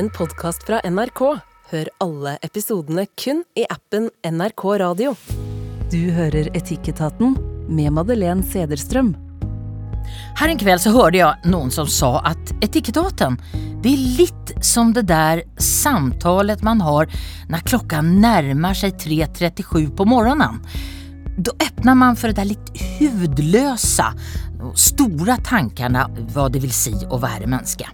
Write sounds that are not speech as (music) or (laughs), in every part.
en podkast fra NRK. Hør alle episodene kun i appen NRK Radio. Du hører Etikketaten med Madeleine Cederström. Her en kveld så hørte jeg noen som sa at Etikketaten det er litt som det der samtalet man har når klokka nærmer seg 3.37 på morgenen. Da åpner man for det der litt hudløse, store tankene hva det vil si å være människa.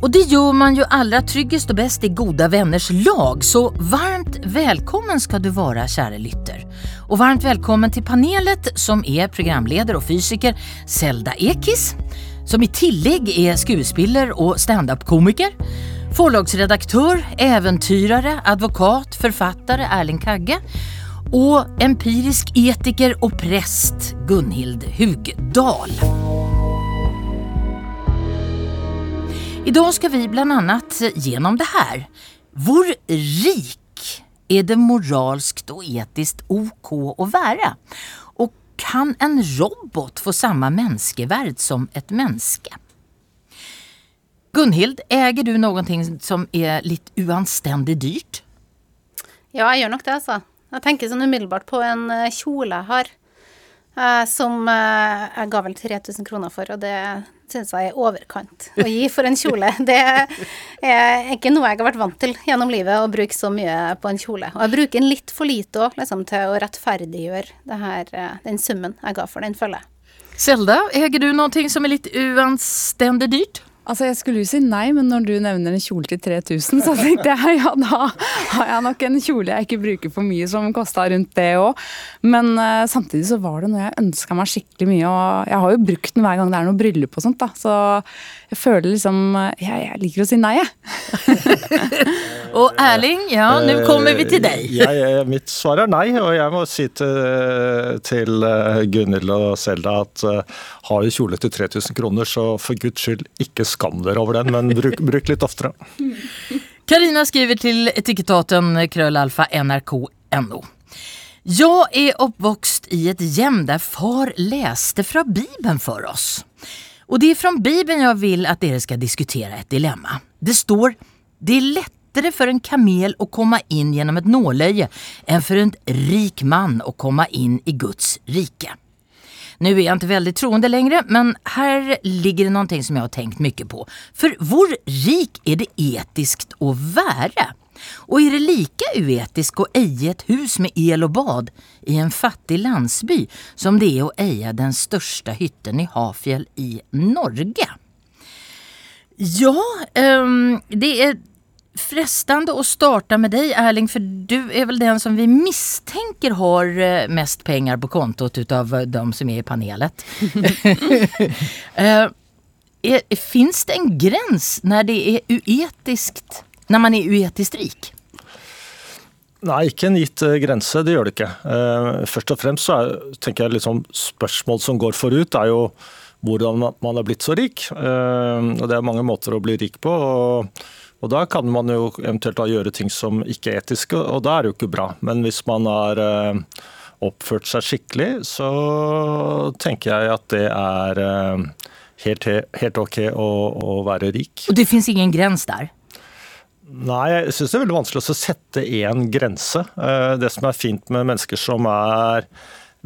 Och det gör man ju allra tryggest och bäst i goda vänners lag. Så varmt välkommen ska du vara kära lytter. Och varmt välkommen till panelet som är programledare och fysiker Zelda Ekis, som i tillägg är skuespiller och standup-komiker, förlagsredaktör, äventyrare, advokat, författare Erling Kagge och empirisk etiker och präst Gunhild Hugdal. Idag ska vi bland annat genom det här. Hvor rik är det moralskt och etiskt OK att vara? Och kan en robot få samma mänskevärd som ett mänske? Gunhild, äger du någonting som är lite uanstendig dyrt? Ja, jeg gjør nok det, altså. Jeg tenker sånn på en eh, kjole jeg har, eh, som eh, jeg ga vel 3000 kroner for, og det syns jeg er overkant å gi for en kjole. (laughs) Det er ikke noe jeg har vært vant til gjennom livet, å bruke så mye på en kjole. Og jeg bruker den litt for lite òg, liksom, til å rettferdiggjøre her, eh, den summen jeg ga for den, føler jeg. Selda, eier du noe som er litt uanstendig dyrt? Altså, Jeg skulle jo si nei, men når du nevner en kjole til 3000, så tenkte jeg ja, da har jeg nok en kjole jeg ikke bruker for mye, som kosta rundt det òg. Men uh, samtidig så var det noe jeg ønska meg skikkelig mye, og jeg har jo brukt den hver gang det er noe bryllup og sånt, da. Så jeg føler liksom Jeg, jeg liker å si nei, jeg. (laughs) og Erling, ja, nå kommer vi til deg. Ja, Jeg, mitt svar er nei, og jeg må si til, til eh, Gunhild og Selda at uh, har du kjole til 3000 kroner, så for guds skyld ikke skam dere over den, men bruk, bruk litt oftere. Karina skriver til etikettaten krölalfa nrk.no. Jeg er oppvokst i et hjem der far leste fra Bibelen for oss. Og det er fra Bibelen jeg vil at dere skal diskutere et dilemma. Det står det er lettere for en kamel å komme inn gjennom et nåløye enn for en rik man å komme inn i Guds rike. Nu är jag inte väldigt troende längre, men här ligger det någonting som jag har tänkt mycket på. För hvor rik är det etiskt att vara? Och är det lika uetiskt att eja ett hus med el och bad i en fattig landsby som det är att eja den största hytten i Hafjell i Norge? Ja, um, det är frestande å starte med deg, Erling, for du er vel den som vi mistenker har eh, mest penger på kontot utav eh, de som er i panelet. (laughs) Eh, är, finns det en gräns når det er uetiskt, när man er uetiskt rik? Nei, ikke en gitt eh, grense, det gjør det ikke. Eh, Først og fremst så er, tenker jeg liksom spørsmål som går forut, er jo hvordan man- man er blitt så rik. Eh, Og det er mange måter å bli rik på. og og Da kan man jo eventuelt gjøre ting som ikke er etiske, og da er det jo ikke bra. Men hvis man har eh, oppført seg skikkelig, så tenker jeg at det er eh, helt, helt ok å, å være rik. Og det fins ingen grens der? Nei, jeg syns det er veldig vanskelig å sette én grense. Eh, Det som er fint med mennesker som er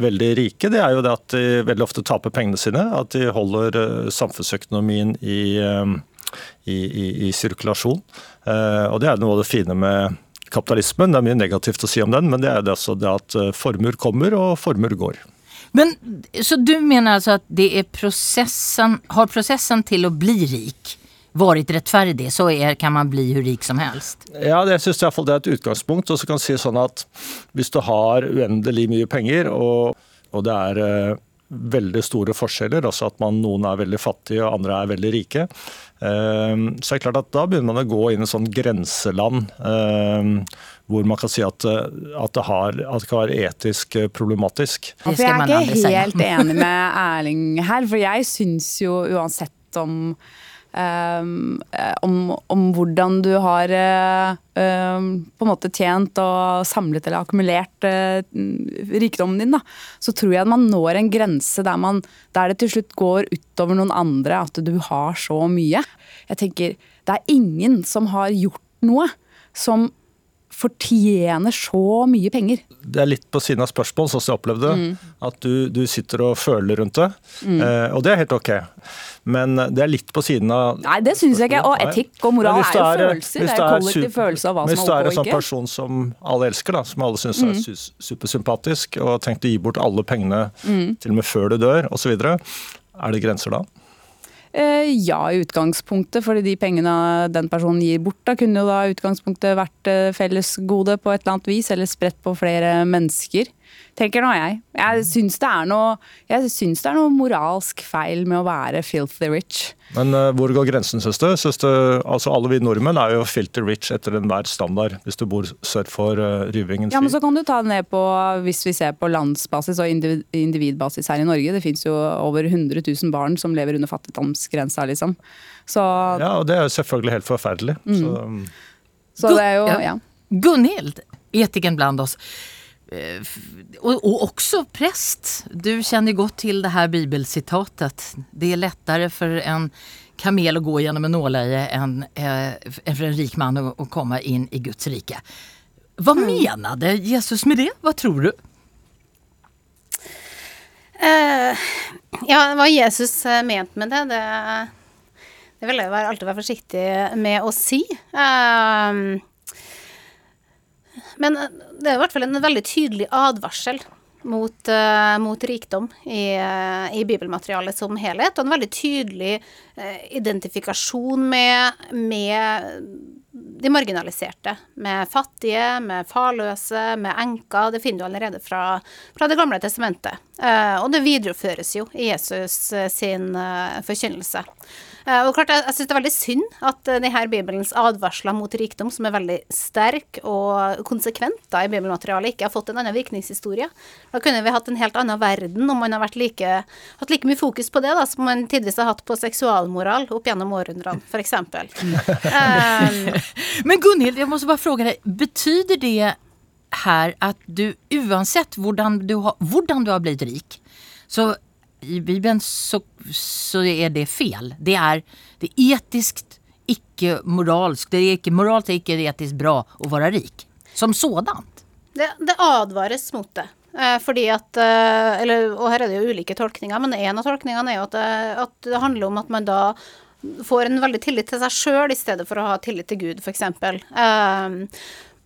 veldig rike, det er jo det at de veldig ofte taper pengene sine. At de holder samfunnsøkonomien i, i, i, i sirkulasjon. Eh, Og det er noe av det fine med kapitalismen. Det er mye negativt å si om den, men det er det altså det at eh, formuer kommer og formuer går. Men, så du mener altså at det er processen, har processen til å bli rik vært rettferdig, så er, kan man bli hvor rik som helst? Ja, det synes jeg det er et utgangspunkt. Og så kan jeg si sånn at hvis du har uendelig mye penger, og, og det er eh, veldig store forskjeller, altså at man, noen er veldig fattige og andre er veldig rike, eh, så er det klart at da begynner man å gå inn i sånn grenseland. Eh, hvor man kan si at, eh, at, det, har, at det kan være etisk eh, problematisk. For jeg er ikke helt enig med Erling her, for jeg syns jo uansett om om, om, hvordan du har uh, um, på en måte tjent og samlet eller akkumulert rikdommen din, da, så tror jeg at man når en grense der, man, der det til slutt går utover noen andre at du har så mye. Jeg tenker, Det er ingen som har gjort noe som fortjener så mye penger. Det er litt på siden av spørsmål, sånn som jeg opplevde det. Mm. At du, du, sitter og føler rundt det. Mm. Eh, og det er helt ok. Men det er litt på siden av Nei, det syns jeg ikke. Og etikk og moral er jo følelser. Det er jo kollektiv følelse av hva som er ok og ikke. Hvis du er en sånn person som alle elsker, da, som alle syns mm. er supersympatisk, og har tenkt å gi bort alle pengene mm. til og med før du dør, osv., er det grenser da? Eh, ja, i utgangspunktet, fordi de pengene den personen gir bort, da kunne jo da utgangspunktet vært eh, fellesgode på et eller annet vis, eller spredt på flere mennesker tenker nå jeg. Jeg syns det, det, er noe moralsk feil med å være filthy rich. Men uh, hvor går grensen, syns du? Altså, alle vi nordmenn er jo filter rich etter enhver standard, hvis du bor sør for uh, Ryvingen. Ja, men så kan du ta det ned på, hvis vi ser på landsbasis og individ, individbasis her i Norge. Det fins jo over 100 000 barn som lever under fattigdomsgrensa, liksom. Så, ja, og det er jo selvfølgelig helt forferdelig. Mm. Så, um. så, det er jo, ja. Gunhild, etikeren blant oss. Eh, og, og også prest. Du kjenner godt til det her bibelsitatet. Det er lettere for en kamel å gå gjennom en nåløye enn eh, for en rik mann å, å komme inn i Guds rike. Hva mm. menade Jesus med det? Hva tror du? Uh, ja, hva Jesus mente med det, det, det vil jeg alltid være forsiktig med å si. Uh, men eh, det er i hvert fall en veldig tydelig advarsel mot, uh, mot rikdom i, uh, i, bibelmaterialet som helhet, og en veldig tydelig uh, identifikasjon med, med, de marginaliserte. Med fattige, med farløse, med enker. Det finner du allerede fra, fra Det gamle testamentet. og det videreføres jo i Jesus sin forkynnelse. Eh, og klart, Jeg, jeg syns det er veldig synd at uh, denne Bibelens advarsler mot rikdom, som er veldig sterk og konsekvent da, i bibelmaterialet, ikke har fått en annen virkningshistorie. Da kunne vi hatt en helt annen verden om man har like, hatt like mye fokus på det da, som man tidvis har hatt på seksualmoral opp gjennom århundrene, f.eks. um, (laughs) Men Gunhild, jeg må bare spørre deg, betyr det her at du uansett hvordan du har, hvordan du har blitt rik, så i Bibelen så, så, er det fel. Det er, det etisk ikke moralsk. Det er ikke moralt det er ikke etisk bra å være rik. Som sådant. Det, det advares mot det. Eh, fordi at eh, eller, Og her er det jo ulike tolkninger, men en av tolkningene er jo at eh, at det handler om at man da får en veldig tillit til seg sjøl i stedet for å ha tillit til Gud, f.eks.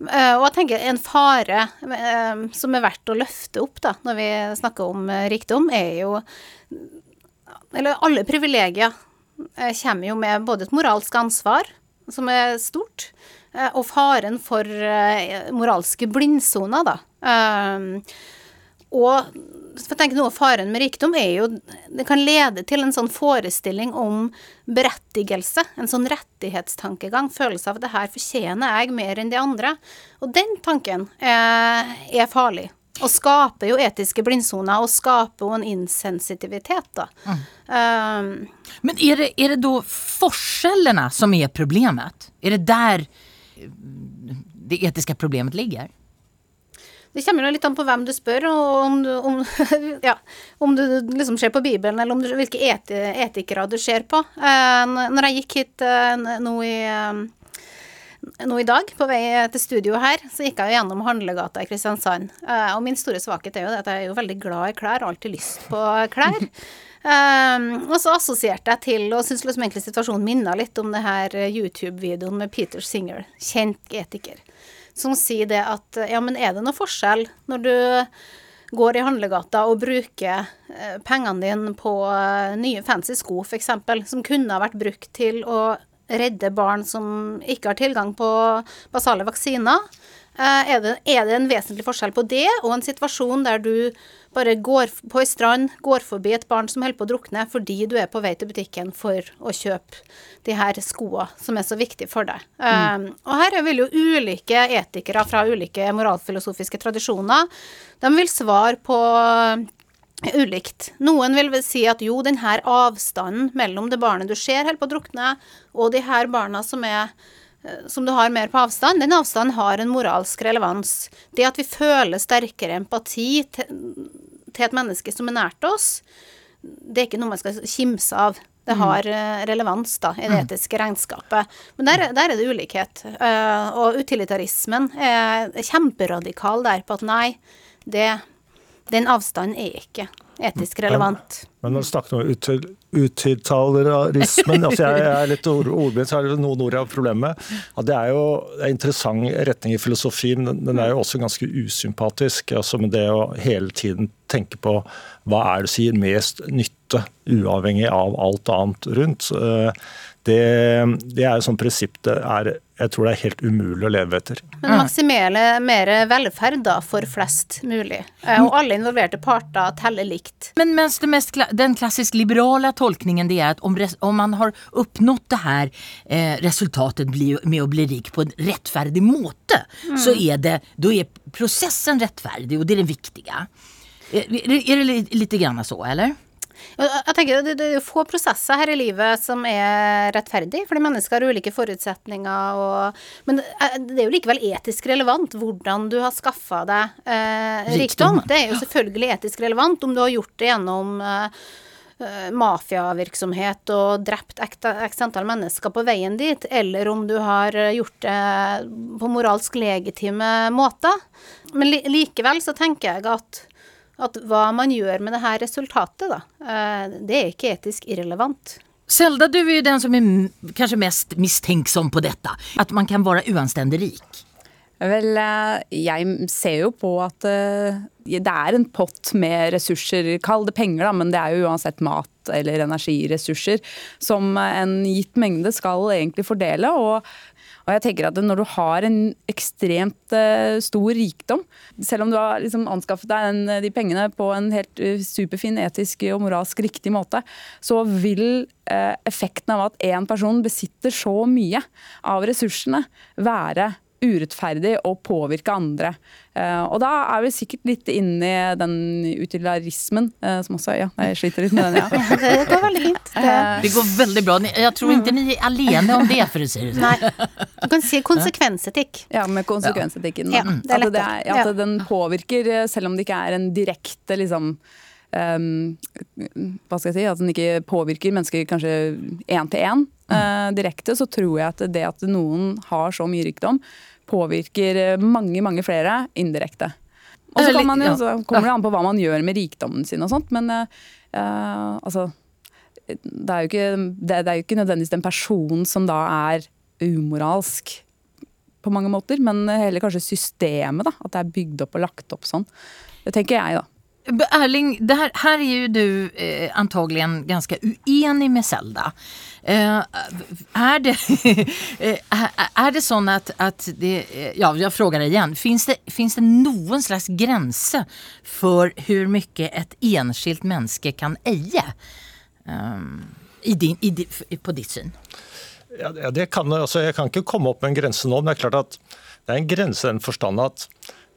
Uh, og jeg tenker en fare uh, som er verdt å løfte opp da, når vi snakker om uh, rikdom, er jo Eller alle privilegier kommer jo med både et moralsk ansvar, som er stort, og faren for moralske blindsoner, da. og for jeg tenker noe av Faren med rikdom er jo Det kan lede til en sånn forestilling om berettigelse. En sånn rettighetstankegang. Følelse av at det her fortjener jeg mer enn de andre. Og den tanken er, er farlig. Og skaper jo etiske blindsoner, og skaper jo en insensitivitet, da. Mm. Um, Men er det, er det da forskjellene som er problemet? Er det der det etiske problemet ligger? Det kommer jo litt an på hvem du spør, og om du, om, (laughs) ja, om du liksom ser på Bibelen, eller du, hvilke eti, etikere du ser på. Eh, når jeg gikk hit eh, nå, i, eh, nå i dag, på vei til studio her, så gikk jeg jo gjennom handlegata i Kristiansand. Og min store svakhet er jo at jeg er jo veldig glad i klær, og alltid lyst på klær. Um, (laughs) og så assosierte jeg til, og syns liksom egentlig situasjonen minna litt om det her YouTube-videoen med Peter Singer, kjent etiker som sier det at ja, men er det noe forskjell når du går i handlegata og bruker eh, pengene dine på eh, nye fancy sko, f.eks., som kunne ha vært brukt til å redde barn som ikke har tilgang på basale vaksiner. Eh, er det, er det en vesentlig forskjell på det og en situasjon der du bare går på ei strand, går forbi et barn som holder på å drukne fordi du er på vei til butikken for å kjøpe de her skoene som er så viktige for deg. Mm. Um, og her vil jo ulike etikere fra ulike moralfilosofiske tradisjoner De vil svare på ulikt. Noen vil vel si at jo, den her avstanden mellom det barnet du ser holder på å drukne, og de her barna som er eh, som du har mer på avstand, den avstanden har en moralsk relevans. Det at vi føler sterkere empati til, til et menneske som er nært oss, det er ikke noe man skal kimse av. Det Mm. har eh, relevans da, i det etiske regnskapet. Men der, der er det ulikhet. Eh, og utilitarismen er kjemperadikal der på at nei, det, den avstanden er ikke etisk relevant. Men når du snakker om util, utiltalerismen altså jeg, jeg er litt ord, ordblind, så er det noen ord jeg har problemer med. Ja, det er jo en interessant retning i filosofien, den, den er jo også ganske usympatisk. altså med Det å hele tiden tenke på hva er det som gir mest nytte, uavhengig av alt annet rundt. Eh, Det, det er jo sånn prinsipp det er, jeg tror det er helt umulig å leve etter. Men maksimere mer velferd da, for flest mulig. Eh, Og alle involverte parter teller likt. Men mens det mest, den klassisk liberale tolkningen det er at om, om man har oppnådd det her eh, resultatet med å bli rik på en rettferdig måte så er det, då er prosessen rettferdig, og det er det viktige. Er, är, är det litt, lite grann så eller? Jeg tenker det, det er få prosesser her i livet som er rettferdig, fordi mennesker har ulike forutsetninger. Og, men det- det er jo likevel etisk relevant hvordan du har skaffa deg eh, Rikdom. Det er jo selvfølgelig etisk relevant om du har gjort det gjennom eh, eh, mafiavirksomhet og drept x antall mennesker på veien dit, eller om du har eh, gjort det på moralsk legitime måter. Men li likevel så tenker jeg at at hva man gjør med det her resultatet, da, eh, det er ikke etisk irrelevant. Selda, du er jo den som er kanskje mest mistenksom på dette. At man kan være uanstendig rik. Vel, eh, jeg ser jo på at eh, det er en pott med ressurser, kall det penger, da, men det er jo uansett mat eller energiressurser, som en gitt mengde skal egentlig fordele. Og, og jeg tenker at når du har en ekstremt eh, stor rikdom, selv om du har liksom anskaffet deg den, de pengene på en helt eh, superfin, etisk og moralsk riktig måte, så vil eh, effekten av at én person besitter så mye av ressursene, være urettferdig og påvirke andre. Eh, og da er vi sikkert litt inne i den utilarismen, eh, som også Ja, jeg sliter litt med den, ja. (laughs) Det går veldig fint. Det, Det går veldig bra. Jeg Jag tror ikke ni er alene om det for å si det sånn. du kan si konsekvensetikk. Ja, med konsekvensetikken. Ja, det er at det at den påvirker, eh, selv om det ikke er en direkte liksom Um, hva skal jeg si, At den ikke påvirker mennesker kanskje én til én uh, direkte, så tror jeg at det at noen har så mye rikdom, påvirker eh, mange, mange flere indirekte. Og så kan man jo, ja. så kommer det an på hva man gjør med rikdommen sin og sånt, men eh, altså det er, ikke, det, det er jo ikke nødvendigvis den personen som da er umoralsk på mange måter, men heller kanskje systemet. da, At det er bygd opp og lagt opp sånn. Det tenker jeg, da. Erling, det här, här är ju du eh, antagligen ganska uenig med Zelda. Eh, är, det, (laughs) eh, är- det sånn att, att det, eh, ja, jag frågar igen, finns det, finns det noen slags grense for hur mycket ett enskilt menneske kan eie? Um, i din, i, på ditt syn? Ja, det kan, altså, jeg kan ikke komme opp med en grense nå, men det er klart at det er en grense i den forstand at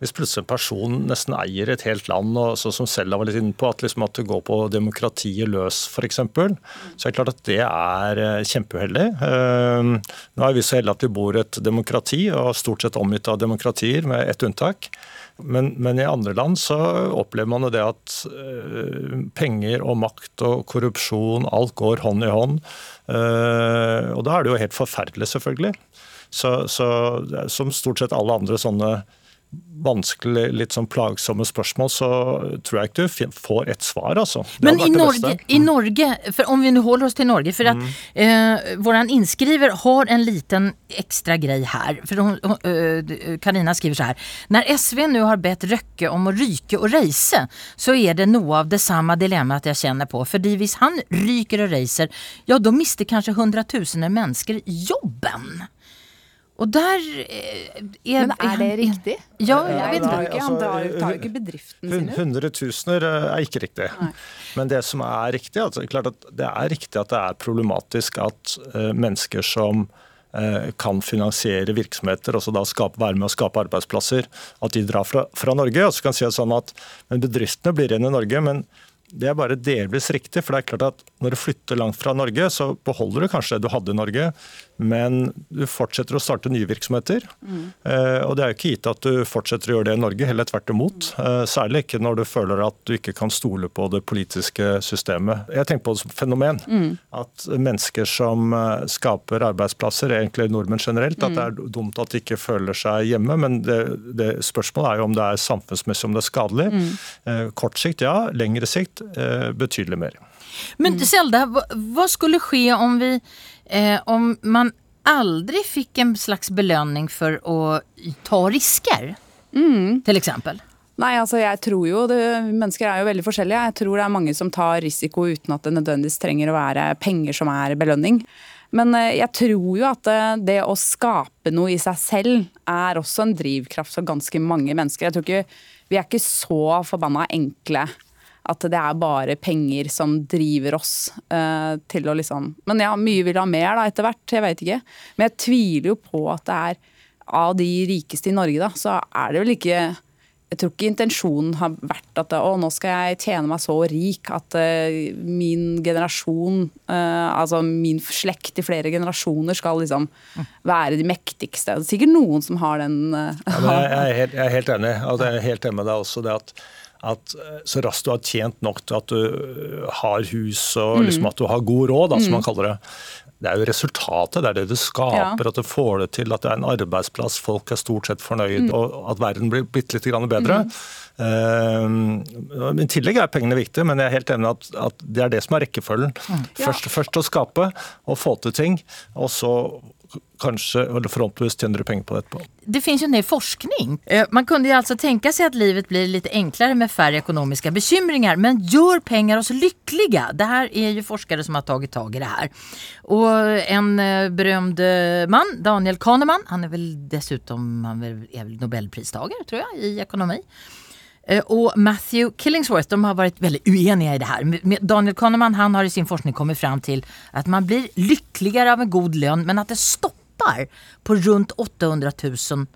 hvis plutselig en person nesten eier et helt land, og så som Selda var litt inne på, at, liksom at det går på demokratiet løs f.eks., så er det klart at det er eh, kjempeuheldig. Eh, Nå er vi så heldige at vi bor et demokrati, og stort sett omgitt av demokratier, med ett unntak. Men, men i andre land så opplever man jo det at eh, penger og makt og korrupsjon, alt går hånd i hånd. Eh, og da er det jo helt forferdelig, selvfølgelig. Så, så som stort sett alle andre sånne vanskelig, litt sånn plagsomme spørsmål, så tror jeg ikke du får et svar, altså. Men i Norge, i Norge, for om vi nu holder oss til Norge, for at mm. eh, våran inskriver har en liten extra grei her. For Karina hon, eh, skriver så her. När SV nu har bett Røkke om å ryke og reise, så er det noe av det samme dilemmaet jeg kjenner på. Fordi hvis han ryker og reiser, ja da mister kanskje hundretusener mennesker jobben. Og der eh, er Men er det riktig? Ja, Jeg vet Nei, ikke. han drar, tar jo ikke bedriften sin ut. Hundretusener eh, er ikke riktig. Men det som er riktig, altså, klart at det er riktig at det er problematisk at uh, mennesker som uh, kan finansiere virksomheter, og da skape, være med å skape arbeidsplasser, at de drar fra, fra Norge. Og så kan si sånn at Bedriftene blir igjen i Norge, men det er bare delvis riktig. for det er klart at Når du flytter langt fra Norge, så beholder du kanskje det du hadde i Norge, men du fortsetter å starte nye virksomheter. Mm. Eh, og det er jo ikke gitt at du fortsetter å gjøre det i Norge, heller tvert imot. Eh, særlig ikke når du føler at du ikke kan stole på det politiske systemet. Jeg tenker på det som fenomen. Mm. At mennesker som eh, skaper arbeidsplasser, egentlig nordmenn generelt, at det er mm. dumt at de ikke føler seg hjemme. Men det, det spørsmålet er jo om det er samfunnsmessig om det er skadelig. Mm. Kort sikt ja, lengre sikt eh, betydelig mer. Men Selda, hva skulle skje om vi eh, om man aldri fikk en slags belønning for å ta risker, mm. til eksempel? Nei, altså jeg tror jo det, Mennesker er jo veldig forskjellige. Jeg tror det er mange som tar risiko uten at det nødvendigvis trenger å være penger som er belønning. Men eh, jeg tror jo at det, eh, det å skape noe i seg selv er også en drivkraft for ganske mange mennesker. Jeg tror ikke, Vi er ikke så forbanna enkle at det er bare penger som driver oss uh, til å liksom Men ja, mye vil ha mer da etter hvert, jeg veit ikke. Men jeg tviler jo på at det er av de rikeste i Norge, da, så er det vel ikke jeg tror ikke intensjonen har vært at å, nå skal jeg tjene meg så rik at uh, min generasjon, uh, altså min slekt i flere generasjoner, skal liksom være de mektigste. Det er sikkert noen som har den uh, ja, jeg, er helt, jeg, er helt, enig. Altså, jeg er helt enig med deg også det at at eh, så raskt du har tjent nok til at du eh, har hus og mm. liksom at du har god råd, da, som mm. man kaller det. Det er jo resultatet, det er det du skaper, ja. at du får det til, at det er en arbeidsplass, folk er stort sett fornøyd, mm. og at verden blir bitte litt bedre. Mm. Uh, I tillegg er pengene viktige, men jeg er helt enig at, at det er det som er rekkefølgen. Mm. Først, først, å skape og få til ting, og så kanskje, eller forhåpentligvis tjener du penger på det etterpå. Det finns ju en forskning. Eh, man kunde ju alltså tänka sig att livet blir lite enklare med färre ekonomiska bekymringar. Men gör pengar oss lyckliga? Det här är ju forskare som har tagit tag i det här. Och en eh, berömd eh, man, Daniel Kahneman, han är väl dessutom han är väl Nobelpristagare tror jag i ekonomi. Och Matthew Killingsworth de har varit väldigt uenige i det här. Daniel Kahneman han har i sin forskning kommit fram till att man blir lyckligare av en god lön men att det stoppar på runt 800 000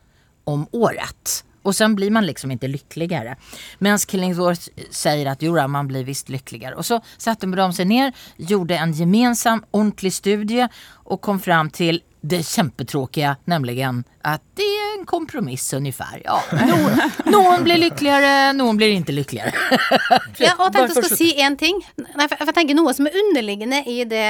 om året. Och sen blir man liksom inte lyckligare. Medan Killingsworth säger att jo, man blir visst lyckligare. Och så satte de sig ner, gjorde en gemensam ordentlig studie och kom fram till det kjempetråkiga, nemlig at det er en kompromiss ungefär. Ja, noen, noen blir lykkeligere, noen blir ikke lykkeligere. (laughs) jag og jeg tenkte jeg skulle säga en ting. Nei, för jeg tenker Noe som er underliggende i det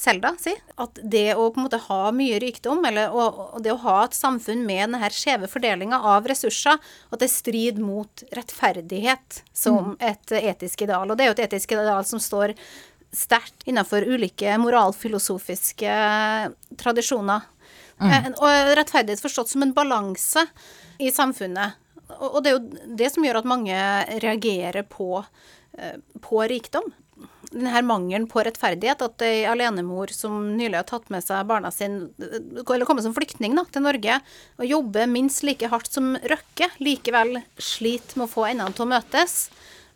Selda si, at det å på en måte ha mye rikdom, eller å, det å ha et samfunn med denne skjeve fordelinga av ressurser, at det strider mot rettferdighet som mm. et etisk ideal. Og det er jo et etisk ideal som står sterkt innenfor ulike moralfilosofiske tradisjoner. Mm. Eh, og rettferdighet forstått som en balanse i samfunnet. Og det er jo det som gjør at mange reagerer på, eh, på rikdom. Denne mangelen på rettferdighet, at ei alenemor som nylig har tatt med seg barna sine, eller kommet som flyktning da, til Norge, og jobber minst like hardt som Røkke, likevel sliter med å få endene til å møtes.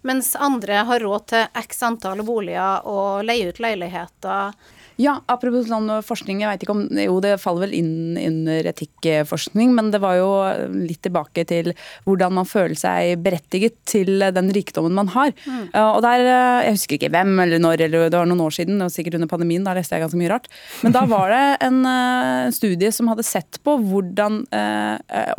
Mens andre har råd til x antall boliger og leie ut leiligheter. Ja, apropos sånn forskning, jeg vet ikke om Jo, det faller vel inn under etikkforskning, men det var jo litt tilbake til hvordan man føler seg berettiget til den rikdommen man har. Mm. Og der, Jeg husker ikke hvem eller når, eller det var noen år siden, og sikkert under pandemien, da leste jeg ganske mye rart. Men da var det en studie som hadde sett på hvordan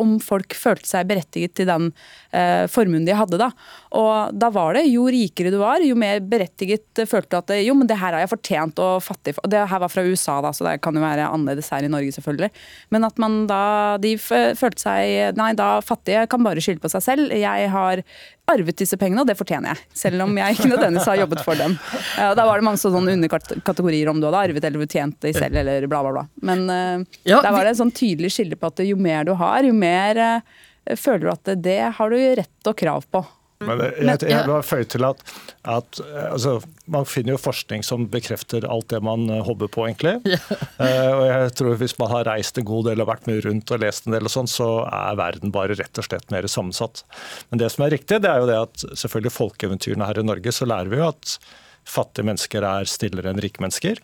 om folk følte seg berettiget til den uh, formuen de hadde. da. Og da var det jo rikere du var, jo mer berettiget følte du at jo, men det her har jeg fortjent og fattig for. Det her var fra USA, da, så det kan jo være annerledes her i Norge, selvfølgelig. Men at man da De følte seg Nei, da fattige kan bare skylde på seg selv. Jeg har arvet disse pengene, og det fortjener jeg. Selv om jeg ikke nødvendigvis har jobbet for dem. (laughs) Da var det mange sånne underkategorier om du hadde arvet eller fortjent det selv, eller bla, bla, bla. Men uh, ja, der var det en sånn tydelig skille på at jo mer du har, jo mer føler du at det har du rett og krav på. Men jeg, jeg vil føye til at, at altså, man finner jo forskning som bekrefter alt det man eh, hobber på, egentlig. (laughs) Ja. uh, og jeg tror Hvis man har reist en god del og vært mye rundt og lest en del, og sånn, så er verden bare rett og slett mer sammensatt. Men det som er riktig, det er jo det at selvfølgelig folkeeventyrene her i Norge, så lærer vi jo at fattige mennesker er stillere enn rike mennesker.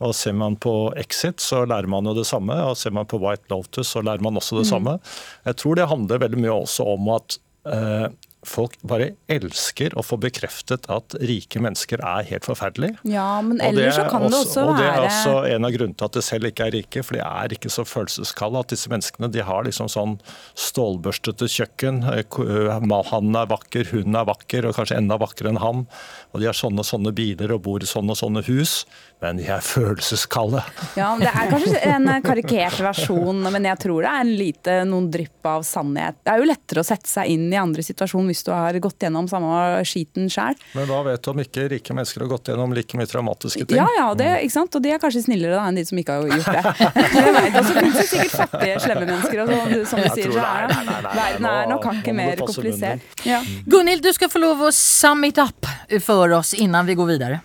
Og Ser man på Exit, så lærer man jo det samme. Og ser man på White Lotus, så lærer man også det Mm. samme. Jeg tror det handler veldig mye også om at eh, folk bare elsker å få bekreftet at rike mennesker er helt forferdelige. Ja, men ellers så kan kan det også være... og det er også en av grunnene til at de selv ikke er rike, for de er ikke så følelseskalde. At disse menneskene de har liksom sånn stålbørstete kjøkken. Eh, eh, Han er vakker, hun er vakker, og kanskje enda vakrere enn han. Og de har sånne og sånne biler og bor i sånne og sånne hus. Men de er følelseskalde. Ja, Det er kanskje en karikert versjon, men jeg tror det er en lite, noen drypp av sannhet. Det er jo lettere å sette seg inn i andre situasjoner hvis du har gått gjennom samme skiten sjøl. Men hva vet du om ikke rike mennesker har gått gjennom like mye traumatiske ting? Ja, ja, det, ikke sant? og de er kanskje snillere da enn de som ikke har gjort det. (laughs) Og så finnes det sikkert fattige, slemme mennesker, og så, som du sier, så nei, er nei, nei, nei, verden er nok hakket mer komplisert. Ja. Gunhild, du skal få lov å sum it up for oss innan vi går videre.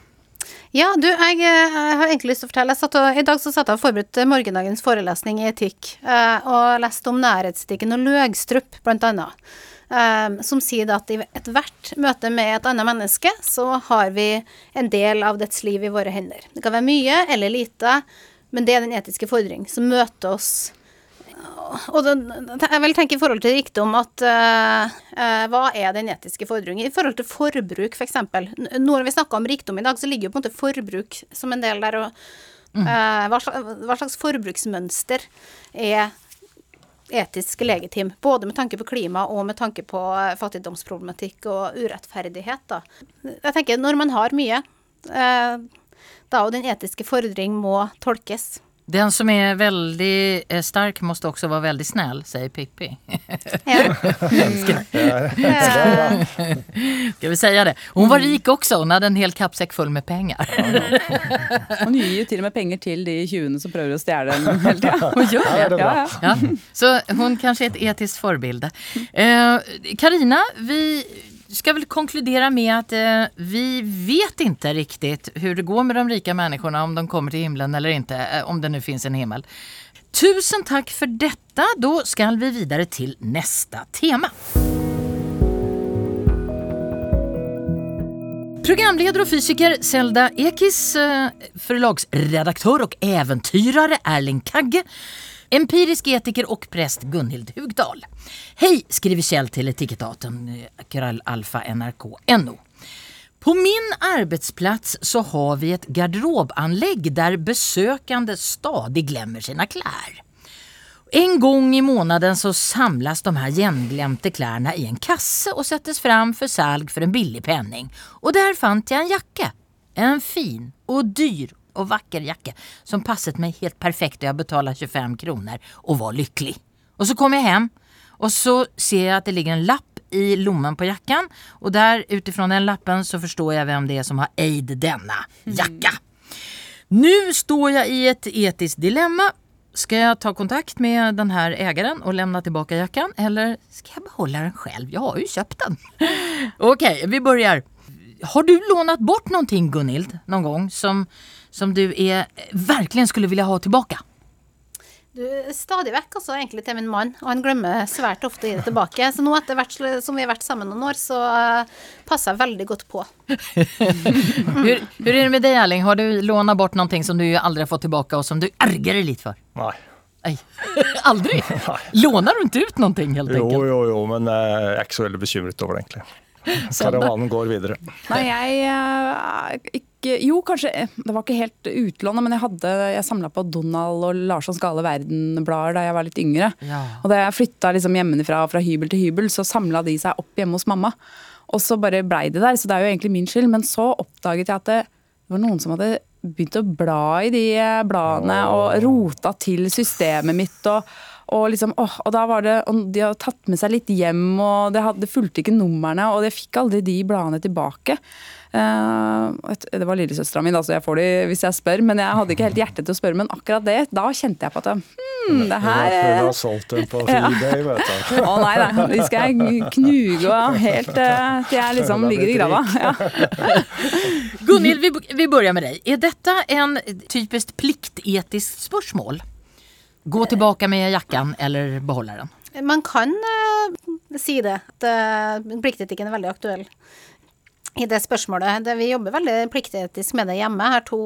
Ja, du, jeg, jeg, har egentlig lyst til å fortelle. Jeg satt og, I dag så satt jeg og forberedte morgendagens forelesning i etikk, eh, og leste om nærhetsetikken og Løgstrup, blant annet. Eh, som sier at i ethvert møte med et annet menneske, så har vi en del av dets liv i våre hender. Det kan være mye eller lite, men det er den etiske fordring som møter oss og det, jeg vil tenke i forhold til rikdom at uh, uh, hva er den etiske fordringen? I forhold til forbruk, f.eks. For Når vi snakker om rikdom i dag, så ligger jo på en måte forbruk som en del der. Og, uh, hva, slags, hva slags forbruksmønster er etisk legitim? Både med tanke på klima og med tanke på eh, fattigdomsproblematikk og urettferdighet. Da. Jeg tenker når man har mye, eh, da og den etiske fordring må tolkes. Den som är väldigt eh, stark måste också vara väldigt snäll, säger Pippi. Ja. (laughs) (laughs) Ska vi säga det? Hon var rik också, hon hade en hel kappsäck full med pengar. Hun (laughs) gir jo til og med penger til de tjuvene som prøver å stjele den hele tida. Hon gör det. Ja, ja. Så hon kanske är ett etiskt förebild. Eh, Karina, vi ska väl konkludera med att eh, vi vet inte riktigt hur det går med de rika människorna, om de kommer till himlen eller inte, eh, om det nu finns en himmel. Tusen tack för detta. Då ska vi vidare till nästa tema. Programledare och fysiker Zelda Ekis, eh, förlagsredaktör och äventyrare Erling Kagge, empirisk etiker och präst Gunhild Hugdal. Hej, skriver Kjell till etikettaten eh, Alfa NRK NO. På min arbetsplats så har vi ett garderobanlägg där besökande stadig glömmer sina kläder. En gång i månaden så samlas de här genglemte kläderna i en kasse och sättes fram för salg för en billig penning. Och där fann jag en jacka. En fin och dyr och vacker jacka som passet mig helt perfekt och jag betalade 25 kronor och var lycklig. Och så kom jag hem och så ser jag att det ligger en lapp i lommen på jackan och där utifrån den lappen så förstår jag vem det är som har ejd denna jacka. Nu står jag i ett etiskt dilemma. Ska jag ta kontakt med den här ägaren och lämna tillbaka jackan eller ska jag behålla den själv? Jag har ju köpt den. (laughs) Okej, vi börjar. Har du lånat bort någonting Gunhild någon gång som, som du er, verkligen skulle vilja ha tillbaka? Du, stadig vekk, altså, egentlig til min mann, og han glemmer svært ofte å gi det tilbake. Så nå etter hvert som vi har vært sammen noen år, så uh, passer jeg veldig godt på. (laughs) Hur, hur är det med deg, Erling? Har du lånt bort noe som du aldri har fått tilbake, og som du erger deg litt for? Nei. Nei. (laughs) aldri? (laughs) Låner du ikke ut noe, helt enkelt? jo, jo, jo, men eh, jeg er ikke så veldig bekymret over det, egentlig. Karavanen går videre. Nei, jeg eh, ikke Jo, kanskje eh, Det var ikke helt utlånet, men jeg hadde Jeg samla på Donald og Larssons gale verden-blader da jeg var litt yngre. Ja. Og da jeg flytta liksom hjemmefra fra hybel til hybel, så samla de seg opp hjemme hos mamma. Og så bare blei de der, så det er jo egentlig min skyld. Men så oppdaget jeg at det var noen som hadde begynt å bla i de bladene og rota til systemet mitt. og og, liksom, åh, og da var det, og de hadde tatt med seg litt hjem, og det, hadde, det fulgte ikke numrene, og jeg fikk aldri de bladene tilbake. Uh, det var lillesøstera mi, så jeg får de hvis jeg spør, men jeg hadde ikke helt hjerte til å spørre. Men akkurat det, da kjente jeg på at hmm, det her Hun eh, har solgt dem på (laughs) eBay, vet du. (laughs) Å nei da, de skal jeg knuge og helt uh, til jeg liksom ligger i grava. Ja. (laughs) Gunhild, vi, vi börjar med deg. Er dette en typisk pliktetisk spörsmål? Gå tilbake med jakken eller beholde den? Man kan uh, si det, at uh, pliktetikken er veldig aktuell. i det spørsmålet. Det, vi jobber veldig pliktetisk med det hjemme. Jeg har to,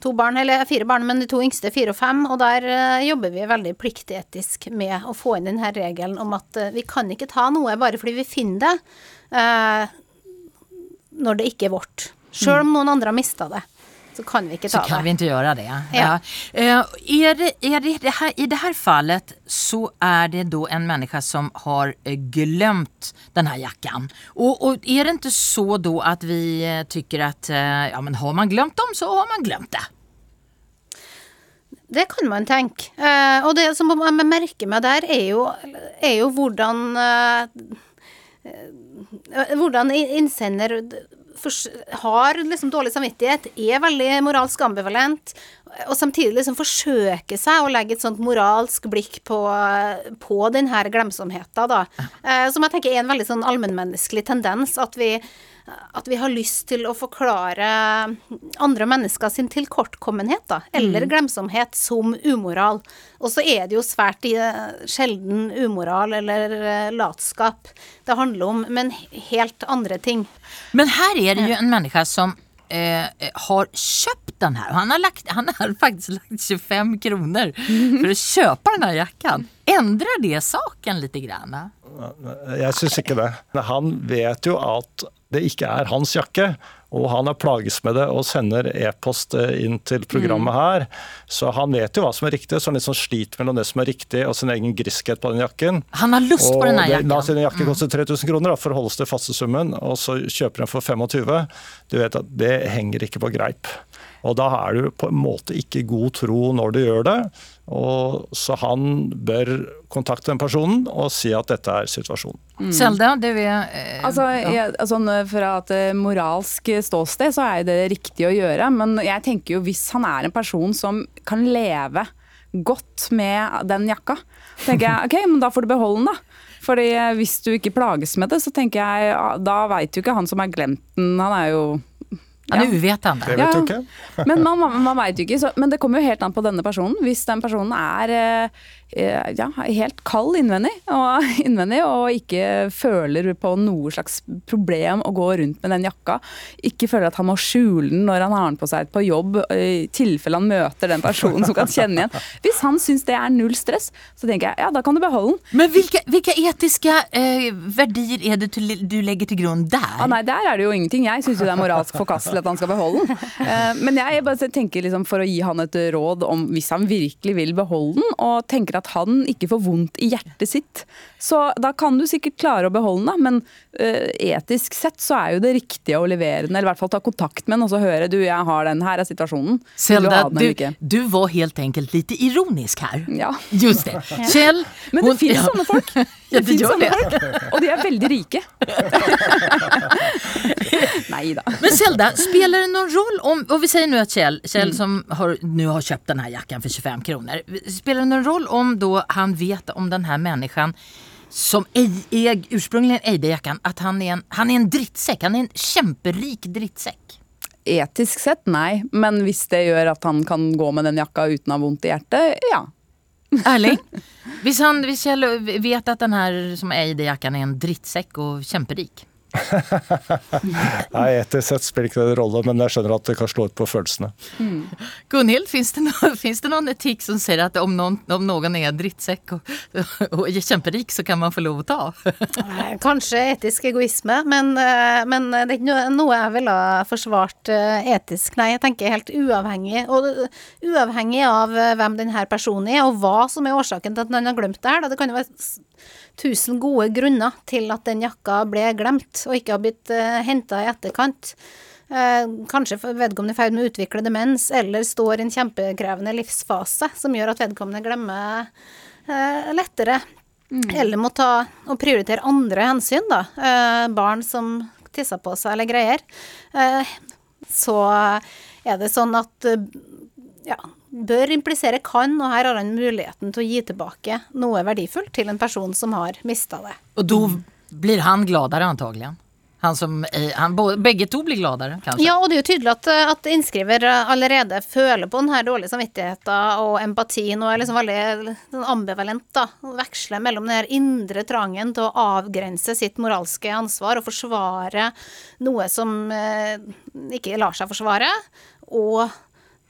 to barn, eller fire barn, men de to yngste fire og fem. Og der uh, jobber vi veldig pliktetisk med å få inn denne regelen om at uh, vi kan ikke ta noe bare fordi vi finner det, uh, når det ikke er vårt. Sjøl om noen andre har mista det så kan vi ikke ta så kan vi inte göra det. Ja. Ja. Eh, är det, är det, det här, I det här fallet så är det då en människa som har eh, glömt den här jackan. Och, och är det inte så då att vi eh, tycker att eh, ja, men har man glömt dem så har man glömt det? Det kan man tenke. Eh, og det som jeg merker meg der, er jo, er jo hvordan eh, Hvordan innsender har liksom dårlig samvittighet, er veldig moralsk ambivalent, og samtidig liksom forsøker seg å legge et sånt moralsk blikk på, på denne glemsomheten, da. (laughs) Eh, som jeg tenker er en veldig sånn allmennmenneskelig tendens, at vi, at vi har lyst til å forklare andre mennesker sin tilkortkommenhet, da, eller glemsomhet, som umoral. Og så er det jo svært eh, sjelden umoral eller eh, latskap det handler om, men helt andre ting. Men her er det jo en menneske som eh, har kjøpt den her. Han har, lagt, han har faktisk lagt 25 kroner for å (laughs) kjøpe den jakken. Endrer Ändrar det saken litt? grann? Jeg syns ikke det. Han vet jo at det ikke er hans jakke, og han har plages med det og sender e-post eh, inn til programmet her. Så han vet jo hva som er riktig, så han liksom sliter mellom det som er riktig og sin egen griskhet på den jakken. Han har lust på denne jakken. La oss si jackan. en jakke koster 3000 kroner, da, forholdes til fastesummen, og så kjøper den for 25. Du vet at det henger ikke på greip. Og da er du på en måte ikke god tro når du gjør det. Og, så han bør kontakte den personen og si at dette er situasjonen. Zelda, du är... Eh, Altså, ja. jeg, altså, Fra et eh, moralsk ståsted så er det riktig å gjøre, men jeg tenker jo hvis han er en person som kan leve godt med den jakka, tenker jeg ok, men da får du beholde den, da. Fordi eh, hvis du ikke plages med det, så tenker jeg da veit jo ikke han som har glemt den, han er jo Han er uvetande. Det vet Ja. ikke. Men man, man, man vet jo ikke. Så, men det kommer jo helt an på denne personen. Hvis den personen er eh, ja, helt kald innvendig og, (laughs) innvendig, og ikke føler på noe slags problem å gå rundt med den jakka, ikke føler at han må skjule den når han har den på seg på jobb, eh, i tilfelle han møter den personen som kan kjenne igjen. (laughs) Hvis han syns det er null stress, så tenker jeg ja, da kan du beholde den. Men hvilke, hvilke etiske eh, verdier er det du, du til grunn der? Ah, nei, der er det jo ingenting. Jeg syns det er moralsk forkastelig at han skal beholde den. Eh, men jeg bare tenker liksom for å gi han et råd om hvis han virkelig vil beholde den, og tenker at han ikke får vondt i hjertet sitt, så da kan du sikkert klare å beholde den. Men uh, etisk sett så er jo det riktige å levere den, eller i hvert fall ta kontakt med den og så høre du, jeg har den, her er situasjonen. Selda, du du, du var helt enkelt lite ironisk her. Ja. Just det. (laughs) Kjell, Men det hon- finnes ja. sånne folk. (laughs) Ja, det gjør det. Og de er veldig rike. (laughs) Nei da. Men Selda, spiller det noen roll om, Og vi sier nå at Kjell, Kjell som har, nu har kjøpt denne jakken for 25 kroner. Spiller det noen roll om då han vet om denne mennesken som ej, eide ursprungligen at jackan, han er en, han er en drittsekk? han er en kjemperik drittsekk? Etisk sett, nei. Men hvis det gjør at han kan gå med den jakka uten å ha vondt i hjertet, ja. Erling, hvis, han, hvis jeg vet at den her som ägde jackan er en drittsekk og kjemperik (laughs) Nei, Etisk sett spiller ikke det rolle, men jeg skjønner at det kan slå ut på følelsene. Gunhild, fins det, no, (laughs) finns det någon etik som sier at om noen, om noen er drittsekk og, (laughs) og kjemperik, kämperik så kan man få lov å ta? Kanskje etisk egoisme, men, eh, men det er ikke noe- jeg ville forsvart eh, etisk. Nei, jeg tenker helt uavhengig. Og uavhengig av eh, hvem denne personen er, og hva som er årsaken til at han har glemt det her. Det kan jo være tusen gode grunner til at den jakka ble glemt, og ikke har blitt uh, henta i etterkant. Eh, kanskje vedkommende er i ferd med å utvikle demens, eller står i en kjempekrevende livsfase som gjør at vedkommende glemmer eh, lettere. Eller må ta og prioritere andre hensyn, da. Eh, barn som tisser på seg eller greier. Eh, så er det sånn at eh, ja, bør implisere kan, og her har han muligheten til å gi tilbake noe verdifullt til en person som har mista det. Og da blir han gladere antagelig? Han som, eh, han, begge to blir gladere, kanskje? Ja, og det er jo tydelig at, at innskriver allerede føler på den her dårlige samvittigheten og empatien, og er liksom veldig sånn ambivalent, da. Veksler mellom den her indre trangen til å avgrense sitt moralske ansvar og forsvare noe som eh, ikke lar seg forsvare, og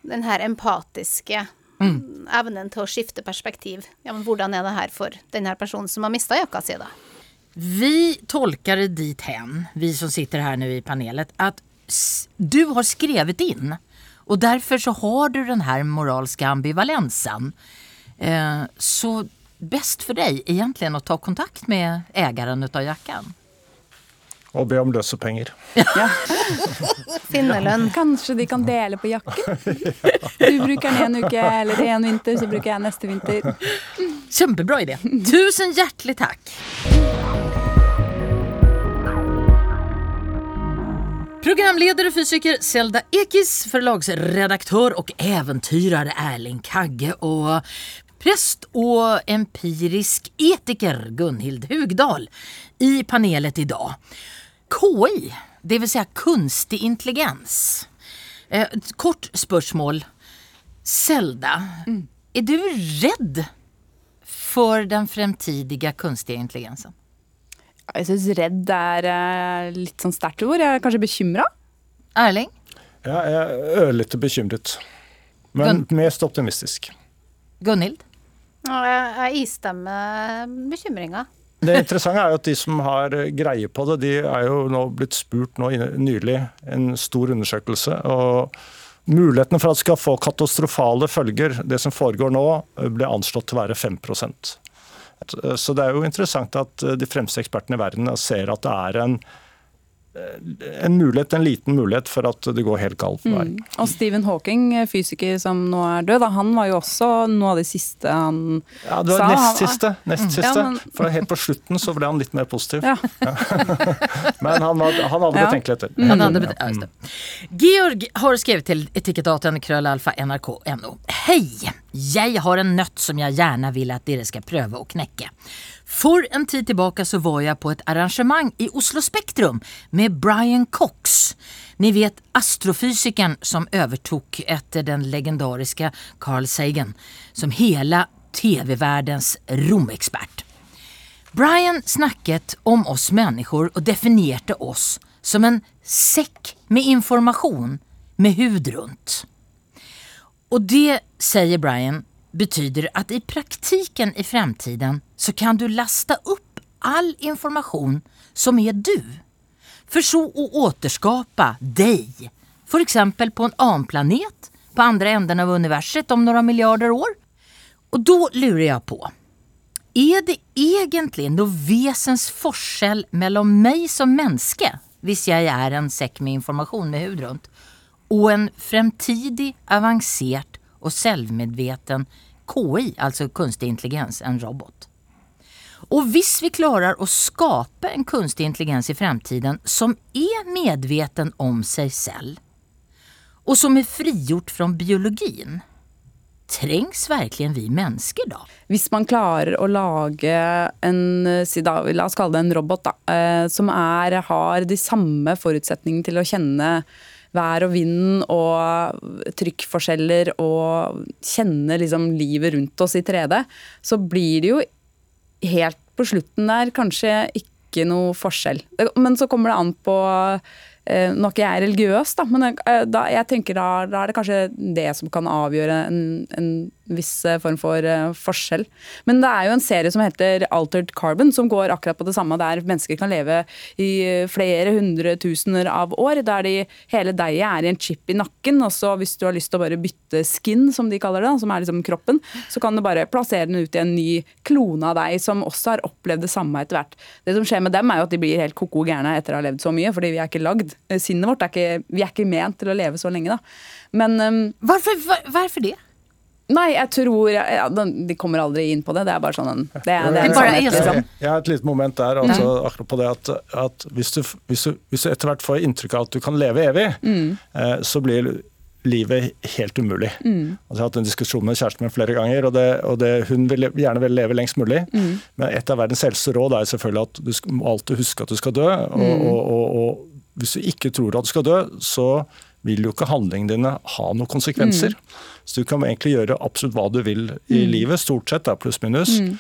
den her empatiske evnen til å skifte perspektiv. Ja, men hvordan er det her for den her personen som har mista jakka si, da? Vi tolkar det dit hen, vi som sitter her nå i panelet, at du har skrevet in og derfor så har du den her moralske ambivalensen. Eh, så best for deg egentlig å ta kontakt med ägaren av jackan. Og be om løsepenger. (laughs) Finnerlønn. Kanskje de kan dele på jakken? (laughs) Du bruker den en uke eller en vinter, så bruker jeg neste vinter. Kjempebra idé. Tusen hjertelig takk. Programledare och fysiker Selda Ekis, förlagsredaktör och äventyrare Erling Kagge och präst och empirisk etiker Gunhild Hugdal i panelet idag. KI, det vill säga kunstig intelligens. Eh, ett kort spørsmål. Zelda, är du rädd for den fremtidige kunstige intelligensen? Jeg syns redd er eh, litt sånn sterkt ord. Jeg er kanskje bekymra. Erling? Ja, jeg er ørlite bekymret. Men mest optimistisk. Gunhild? Jeg, jeg istemmer bekymringa. Det interessante er jo at de som har greie på det, de er jo nå blitt spurt nå nylig, en stor undersøkelse. og Muligheten for at det skal få katastrofale følger, det som foregår nå, ble anslått til å være 5% Så det er jo interessant at de fremste ekspertene i verden ser at det er en, en mulighet, en liten mulighet for at det går helt galt vei. Mm. Og Stephen Hawking, fysiker som nå er død, da, han var jo også noe av det siste han sa. Ja, det var sa. nest siste. Nest siste. Ja, men- For helt på slutten så ble han litt mer positiv. Ja. (laughs) Men han, var, han hadde Ja. betenkeligheter. Han hadde bet- ja, just det. Georg har skrevet til etikettaten nrk.no. Hei! Jeg har en nøtt som jeg gjerne vil at dere skal prøve å knekke. For en tid tilbake så var jeg på et arrangement i Oslo Spektrum med Brian Cox. Ni vet astrofysikeren som overtok etter den legendariske Carl Sagan som hele TV-verdens romekspert. Brian snakket om oss mennesker og definerte oss som en sekk med informasjon med hud rundt. Og det, sier Brian, betyder att i praktiken i framtiden så kan du lasta upp all information som är du. For så å återskapa deg, for eksempel på en anplanet på andre änden av universet om några miljarder år. Og da lurer jeg på, er det egentlig noe vesens forskjell mellom meg som menneske, hvis jeg er en sekk med informasjon med hud rundt, og en fremtidig, avansert og selvmedveten KI, altså kunstig intelligens, en robot? Og hvis vi klarer å skape en kunstig intelligens i fremtiden som er medveten om seg selv, og som er frigjort fra biologien, trengs verkligen vi mennesker da? Hvis man klarer å lage en La oss kalle det en robot, da. eh, Som er, har de samme forutsetningene til å kjenne vær og vind og trykkforskjeller og kjenne liksom livet rundt oss i 3D, så blir det jo helt på slutten der kanskje ikke noe forskjell. Men så kommer det an på eh, Nå er ikke jeg religiøs, da, men eh, da, jeg tenker da, da er det kanskje det som kan avgjøre en, en viss eh, form for eh, forskjell. Men det er jo en serie som heter Altered Carbon, som går akkurat på det samme, der mennesker kan leve i eh, flere hundre tusener av år. Der de, hele deiget er i en chip i nakken, og så hvis du har lyst til å bare bytte skin, som de kaller det, som er liksom kroppen, så kan du bare plassere den ut i en ny klone av deg, som også har opplevd det samme etter hvert. Det som skjer med dem, er jo at de blir helt koko gærne etter å ha levd så mye, fordi vi er ikke lagd. Sinnet vårt er ikke, vi er ikke ment til å leve så lenge, da. Men um, Hvorfor, hva- hvorfor det? Nei, jeg tror ja, De kommer aldri inn på det. Det er bare sånn en Det, er- det Det er en sannhet, er sånn. liksom. Jeg har et lite moment der, altså, akkurat på det at, at hvis, du, hvis, du, hvis du etter hvert får inntrykk av at du kan leve evig, Mm. eh, så blir livet helt umulig. Altså, jeg har hatt en diskusjon med kjæresten min flere ganger, og, det, og det, hun vil gjerne vil leve lengst mulig. Men et av verdens eldste råd er selvfølgelig at du skal, må alltid huske at du skal dø. Og, og, og, og hvis du ikke tror at du skal dø, så vil jo ikke handlingene dine ha noen konsekvenser. Så du kan egentlig gjøre absolutt hva du vil i livet, stort sett, da, pluss-minus, mm.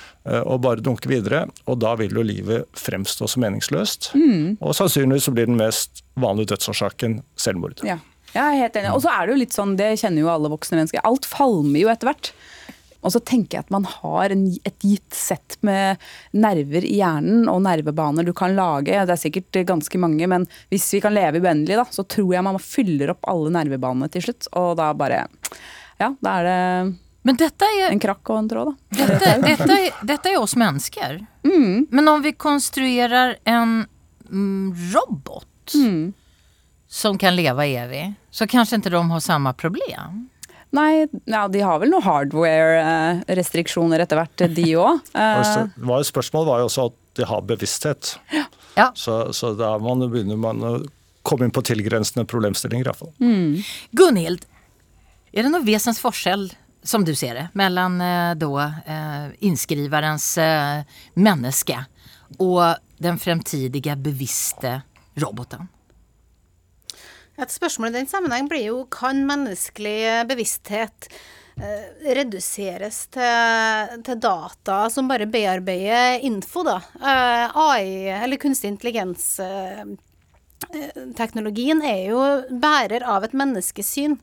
og bare dunke videre. Og da vil jo livet fremstå som meningsløst. Og sannsynligvis så blir den mest vanlige dødsårsaken selvmord. Ja. Jeg er helt enig. Og så er det jo litt sånn, det kjenner jo alle voksne mennesker, alt falmer jo etter hvert. Og så tenker jeg at man har en, et gitt sett med nerver i hjernen og nervebaner du kan lage. Det er sikkert ganske mange, men hvis vi kan leve uendelig, da, så tror jeg man fyller opp alle nervebanene til slutt. Og da bare Ja, da er det er, en krakk og en tråd, da. dette, dette, er, dette er oss mennesker. Men om vi konstruerer en mm, robot som kan leve evig, så kanskje ikke de har samme problem. Nei, ja, de har vel noen hardware-restriksjoner etter hvert, de òg. (laughs) Jo- Spørsmålet var jo også at de har bevissthet. Ja. Så, så da man, begynner man å komme inn på tilgrensende problemstillinger. i hvert fall. Gunhild, er det noen vesens forskjell som du ser det, mellom eh, da, eh, innskriverens eh, menneske og den fremtidige bevisste roboten? Et spørsmål i den sammenheng blir jo kan menneskelig bevissthet eh, reduseres til, til data som bare bearbeider info, da. Eh, AI, eller kunstig intelligens eh, eh, Teknologien er jo bærer av et menneskesyn.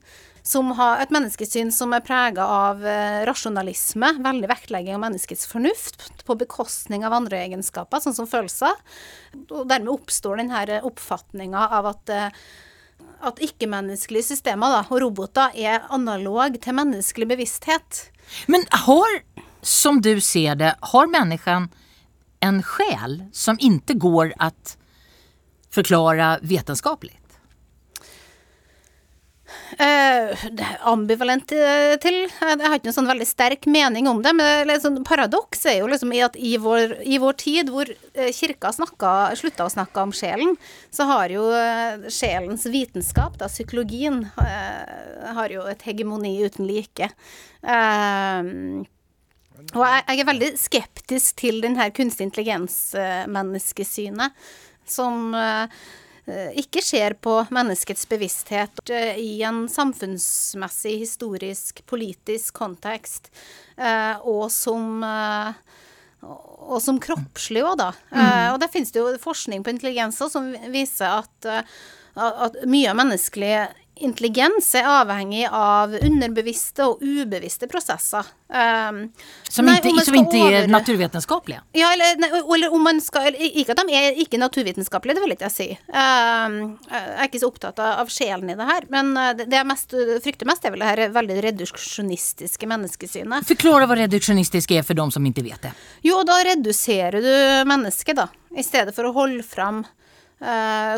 Som har, et menneskesyn som er prega av eh, rasjonalisme, veldig vektlegging av menneskets fornuft, på bekostning av andre egenskaper, sånn som følelser. Og dermed oppstår denne oppfatninga av at eh, at ikke-menneskelige systemer da, og roboter er analog til menneskelig bevissthet. Men har, som du ser det, har mennesken en sjel som ikke går å forklare vetenskapligt? Eh, ambivalent eh, til. Jeg har ikke noen sånn veldig sterk mening om det, men det er sånn er jo liksom i at i vår, i vår tid, hvor eh, kirka slutta å snakke om sjelen, så har jo eh, sjelens vitenskap, da psykologien, eh, har jo et hegemoni uten like. Eh, og jeg, er veldig skeptisk til den her kunstig intelligens-menneskesynet, som eh, ikke ser på menneskets bevissthet eh, i en samfunnsmessig, historisk, politisk kontekst, eh, og som eh, og som kroppslig òg, da. Eh, og der finnes det jo forskning på intelligenser som viser at, eh, at mye av menneskelig intelligens er avhengig av underbevisste og ubevisste prosesser. Um, Som nei, inte, om som ikke inte är over- naturvetenskapliga? ja, eller, nei, eller om man skal eller, Ikke at de er ikke naturvitenskapelige, det vil ikke jeg si. Um, jeg er ikke så opptatt av, sjelen i det her. Men uh, det jeg mest, frykter mest, er vel det her veldig reduksjonistiske menneskesynet. Forklar hva reduksjonistisk er for de som ikke vet det. Jo, da reduserer du mennesket, da. I stedet for å holde fram eh,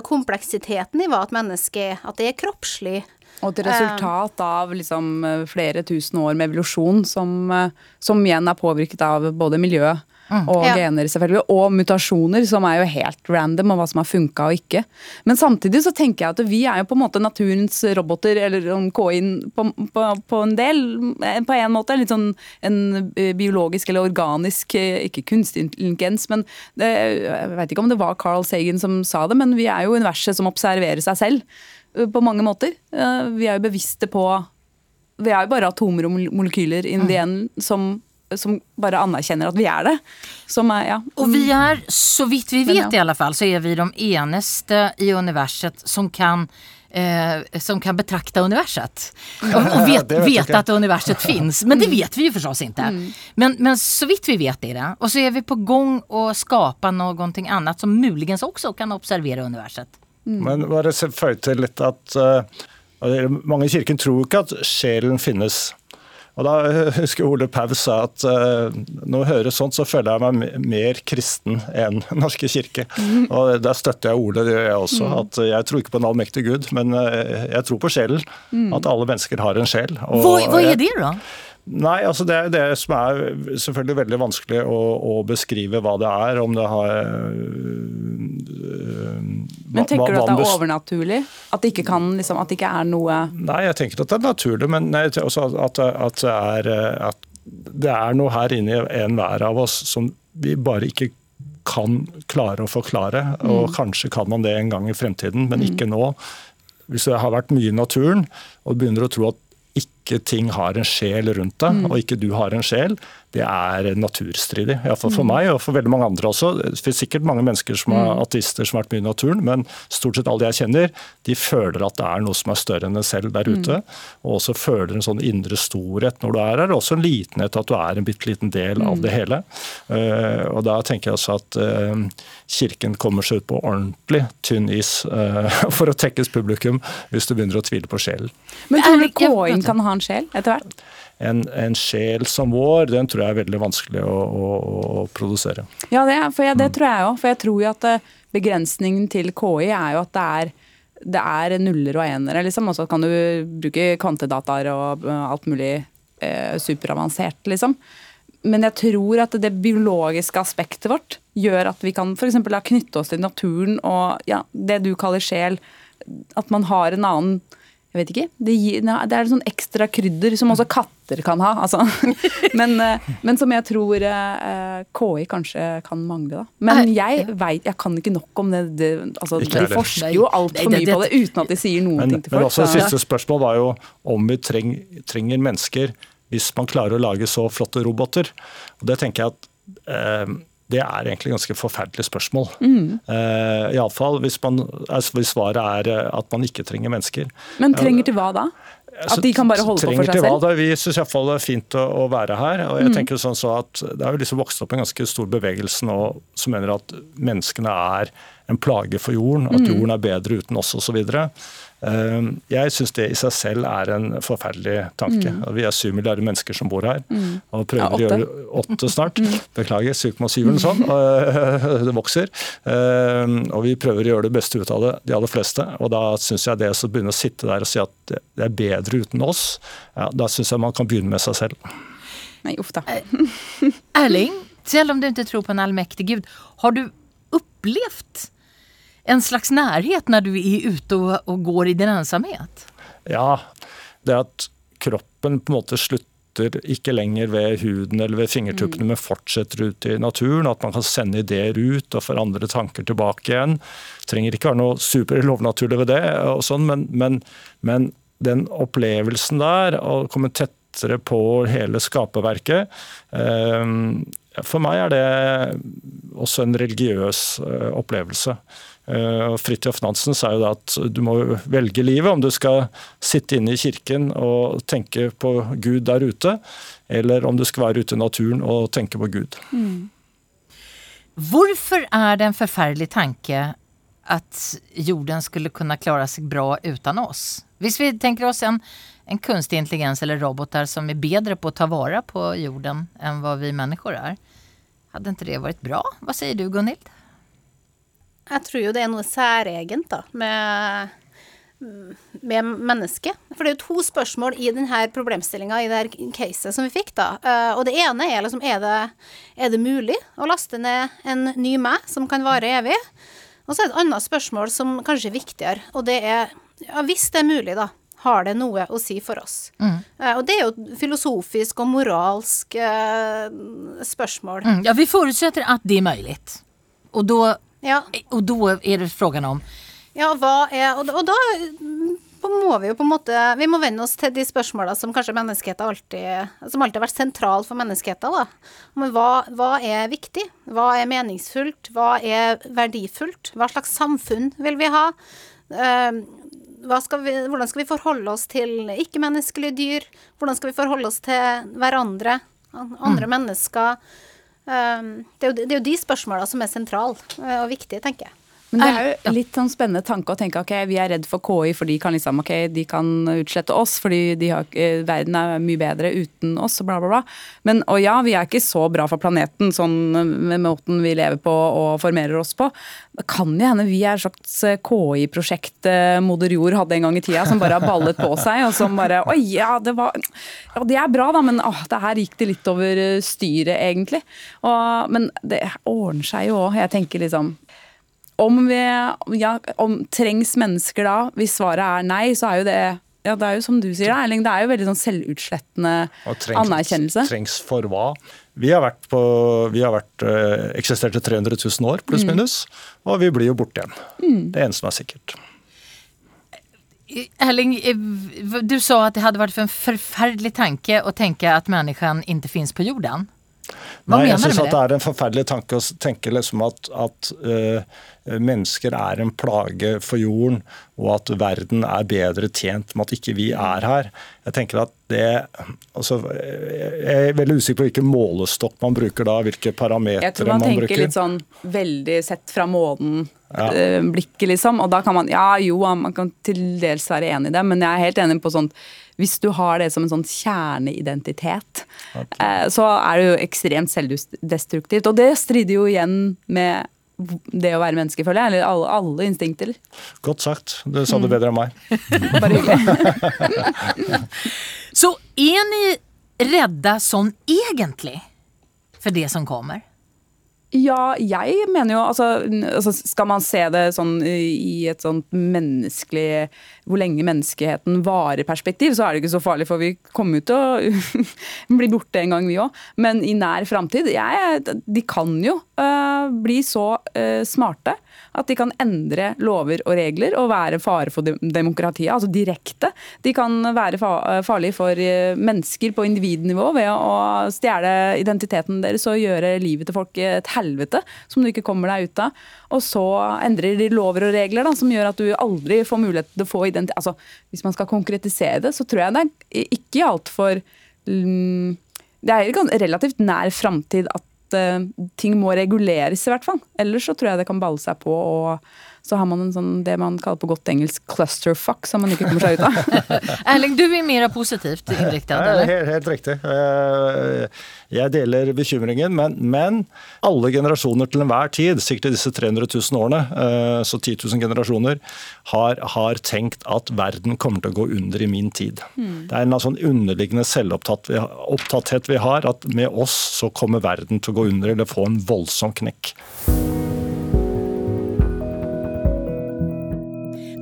kompleksiteten i hva et menneske er. At det er kroppslig. Og et resultat av liksom eh, flere tusen år med evolusjon som, eh, som igjen er påvirket av både miljø og Ja. gener, selvfølgelig, og mutasjoner, som er jo helt random, og hva som har funka og ikke. Men samtidig så tenker jeg at vi er jo på en måte naturens roboter, eller om KI-en på, på, på en del, eh, på en måte. Litt sånn en eh, biologisk eller organisk, eh, ikke kunstig intelligens, men det, jeg vet ikke om det var Carl Sagan som sa det, men vi er jo universet som observerer seg selv på mange måter. Vi er jo bevisste på Vi er jo bare atomer og molekyler in the end som, som bare anerkjenner at vi er det. Som er, ja. Og vi er, så vidt vi Men vet ja. i alle fall, så er vi de eneste i universet som kan Eh, som kan betrakta universet. Og, og vet, vet at universet finnes. Men det vet vi jo förstås ikke. Men, men så vidt vi vet är det. Och så er vi på gång att skapa någonting annat som muligens også kan observera universet. Men bare føy til litt at uh, mange i kirken tror ikke at sjelen finnes. Og da (laughs) husker Ole Paus sa at eh, når jeg hører sånt, så føler jeg meg mer kristen enn (laughs) Norske kirke. Og der støtter jeg Ole, det gjør jeg også. At jeg tror ikke på en allmektig Gud, men eh, jeg tror på sjelen. At alle mennesker har en sjel. Hva vad är det då? Nei, altså det er det som er selvfølgelig veldig vanskelig å, å beskrive hva det er. Om det har øh, Men tenker du at det er overnaturlig? At det ikke kan, liksom, at det ikke er noe Nei, jeg tenker at det er naturlig, men nei, også at, at, det er, eh, at det er noe her inni enhver av oss som vi bare ikke kan klare å forklare. Og kanskje kan man det en gang i fremtiden, men ikke nå. Hvis det har vært mye i naturen, og begynner å tro at ikke ting har en sjel rundt deg, og ikke du har en sjel, det er naturstridig. Iallfall for meg og for veldig mange andre også. Det finnes sikkert mange mennesker som er ateister som har vært mye i naturen, men stort sett alle jeg kjenner, de føler at det er noe som er større enn deg selv der ute. Og også føler en sånn indre storhet når du er her. og Også en litenhet at du er en bitte liten del av det hele. Eh, og da tenker jeg også at eh, kirken kommer seg ut på ordentlig tynn is eh, (laughs) for å tekkes publikum hvis du begynner å tvile på sjelen. Men tror du K-en kan ha en sjel etter hvert? En, en sjel som vår, den tror jeg er veldig vanskelig å, å, å produsere. Ja, det, for jeg, det tror jeg òg. For jeg tror jo at eh, begrensningen til KI er jo at det er det er nuller og enere, liksom. Og så kan du bruke kvantedataer og eh, alt mulig eh, superavansert, liksom. Men jeg tror at det biologiske aspektet vårt gjør at vi kan f.eks. knytte oss til naturen og ja, det du kaller sjel. At man har en annen jeg vet ikke. Det, gir, nei, det er sånn ekstra krydder som også katter kan ha. Altså. (laughs) Men, eh, men som jeg tror eh, KI kanskje kan mangle. Da. Men jeg vet, jeg kan ikke nok om det. det altså, de forsker jo altfor mye på det uten at de sier noen Men, ting til folk. men også Det siste spørsmål var jo om vi treng, trenger mennesker hvis man klarer å lage så flotte roboter. Og det tenker jeg at eh, det er egentlig ganske forferdelig spørsmål. Mm. Eh, Iallfall hvis, man- altså hvis svaret er eh, at man ikke trenger mennesker. Men trenger til hva da? At de kan bare holde på for seg selv? da? Vi syns iallfall det er fint å, å være her. og jeg tenker sånn så at Det har jo liksom vokst opp en ganske stor bevegelse nå som mener at menneskene er en plage for jorden. At jorden er bedre uten oss osv. Uh, jeg syns det i seg selv er en forferdelig tanke. Vi er syv milliarder mennesker som bor her. Og prøver Ja, å gjøre åtte snart. (laughs) Beklager, 7,7 eller sånt. Uh, det vokser. Uh, og vi prøver å gjøre det beste ut av det, de aller fleste. Og da syns jeg det å begynne å sitte der og si at det er bedre uten oss, ja, da syns jeg man kan begynne med seg selv. Nei, uff da. Erling, selv om du ikke tror på en allmektig gud, har du upplevt en slags nærhet når du er ute og, og går i din ensamhet? Ja, det at kroppen på en måte slutter ikke lenger ved huden eller ved fingertuppene, men fortsetter ut i naturen. At man kan sende ideer ut og forandre tanker tilbake igjen. trenger ikke være noe super lovnaturlig ved det, og sånn, men, men, men den opplevelsen der, å komme tettere på hele skaperverket eh, For meg er det også en religiøs eh, opplevelse. Eh, Fridtjof Nansen sa jo da at du må velge livet, om du skal sitte inne i kirken og tenke på Gud der ute, eller om du skal være ute i naturen og tenke på Gud. hvorfor er det en forferdelig tanke at jorden skulle kunne klara seg bra uten oss? Hvis vi tenker oss en, en kunstig intelligens eller roboter som er bedre på å ta vare på jorden enn hva vi mennesker er, hadde ikke det vært bra? Hva sier du Gunhild? Jeg tror jo det er noe særegent da, med, med mennesket. For det er jo to spørsmål i denne problemstillinga, i det her caset som vi fikk, da. Eh, Og det ene er liksom, er det, er det mulig å laste ned en ny meg som kan vare evig? Og så er det et annet spørsmål som kanskje er viktigere, og det er, ja, hvis det er mulig, da. Har det noe å si for oss? Eh, Og det er jo et filosofisk og moralsk eh, spørsmål. Mm, ja, vi forutsetter at det er mulig. Og då, Ja. Og da er det frågan om Ja, hva er Og, og da mm, må vi jo på en måte Vi må venne oss til de spørsmåla som kanskje menneskeheten alltid Som alltid har vært sentral for menneskeheten, da. Men hva, hva er viktig? Hva er meningsfullt? Hva er verdifullt? Hva slags samfunn vil vi ha? Eh, skal vi, hvordan skal vi forholde oss til ikke-menneskelige dyr? Hvordan skal vi forholde oss til hverandre? andre Andre mennesker? Eh, det, er jo, det er jo de spørsmåla som er sentrale eh, og viktige, tenker jeg. Men det er jo litt sånn spennende tanke å tenke ok, vi er redd for KI for de kan liksom, ok, de kan utslette oss fordi de har, eh, verden er mye bedre uten oss og bla bla bla. Men, og ja, vi er ikke så bra for planeten sånn med måten vi lever på og formerer oss på. Det kan jo hende vi er et slags KI-prosjekt eh, moder jord hadde en gang i tida, som bare har ballet på seg og som bare oi, ja det var, ja det er bra da, men åh, det her gikk det litt over eh, styret egentlig. Og, men det ordner seg jo òg. Jeg tenker liksom om vi ja, om trengs mennesker da, hvis svaret er nei, så er jo det ja, det er jo som du sier, da, Erling, det er jo veldig sånn selvutslettende Og trengs, anerkjennelse. Trengs for hva? Vi har vært, på, vi har vært øh, eksistert i 300 000 år, pluss minus, og vi blir jo borte igjen. Det eneste som er sikkert. Erling, eh, du sa at det hadde vært en forferdelig tanke å tenke at mennesken ikke finnes på jorden. Hva Nei, jeg synes syns at det er en forferdelig tanke å tenke liksom at, at uh, mennesker er en plage for jorden, og at verden er bedre tjent med at ikke vi er her. Jeg tenker at det altså, Jeg er veldig usikker på hvilken målestokk man bruker da, hvilke Jeg tror man man, tenker bruker. litt sånn veldig sett fra månen. Ja. eh, blikket, liksom. Og da kan man Ja, jo, man kan til dels være enig i det, men jeg er helt enig på sånn Hvis du har det som en sånn kjerneidentitet, okay. så er det jo ekstremt selvdestruktivt. Og det strider jo igjen med det å være menneske, føler jeg. Eller alle, alle instinkter. Godt sagt. Det sa du bedre enn meg. (laughs) Bare hyggelig. (laughs) Så er ni redde sånn egentlig for det som kommer? Ja, jeg mener jo altså, altså Skal man se det sånn i et sånt menneskelig Hvor lenge menneskeheten varer-perspektiv, så er det ikke så farlig, for vi kommer jo til å (laughs) bli borte en gang, vi òg. Men i nær framtid De kan jo øh, bli så uh, smarte at de kan endre lover og regler og være fare for demokratiet, altså direkte. De kan være fa farlige for mennesker på individnivå ved å stjele identiteten deres og gjøre livet til folk et helvete som du ikke kommer deg ut av. Og så endrer de lover og regler da, som gjør at du aldri får mulighet til å få identitet. Altså, hvis man skal konkretisere det, så tror jeg det er ikke altfor um, Det er i relativt nær framtid at eh, ting må reguleres, i hvert fall. Ellers så tror jeg det kan balle seg på, og så har man en sånn, det man kaller på godt engelsk clusterfuck, som man ikke kommer seg ut av. (laughs) Erling, du er mer positivt inriktad, Ja, eller? helt, helt riktig. Eh, Jeg deler bekymringen, men, men alle generasjoner til enhver tid, sikkert i disse 300 000 årene, eh, så 10 000 generasjoner, har, har tenkt at verden kommer til å gå under i min tid. Det er en sånn underliggende selvopptatthet vi har, at med oss så kommer verden til å gå under eller få en voldsom knekk.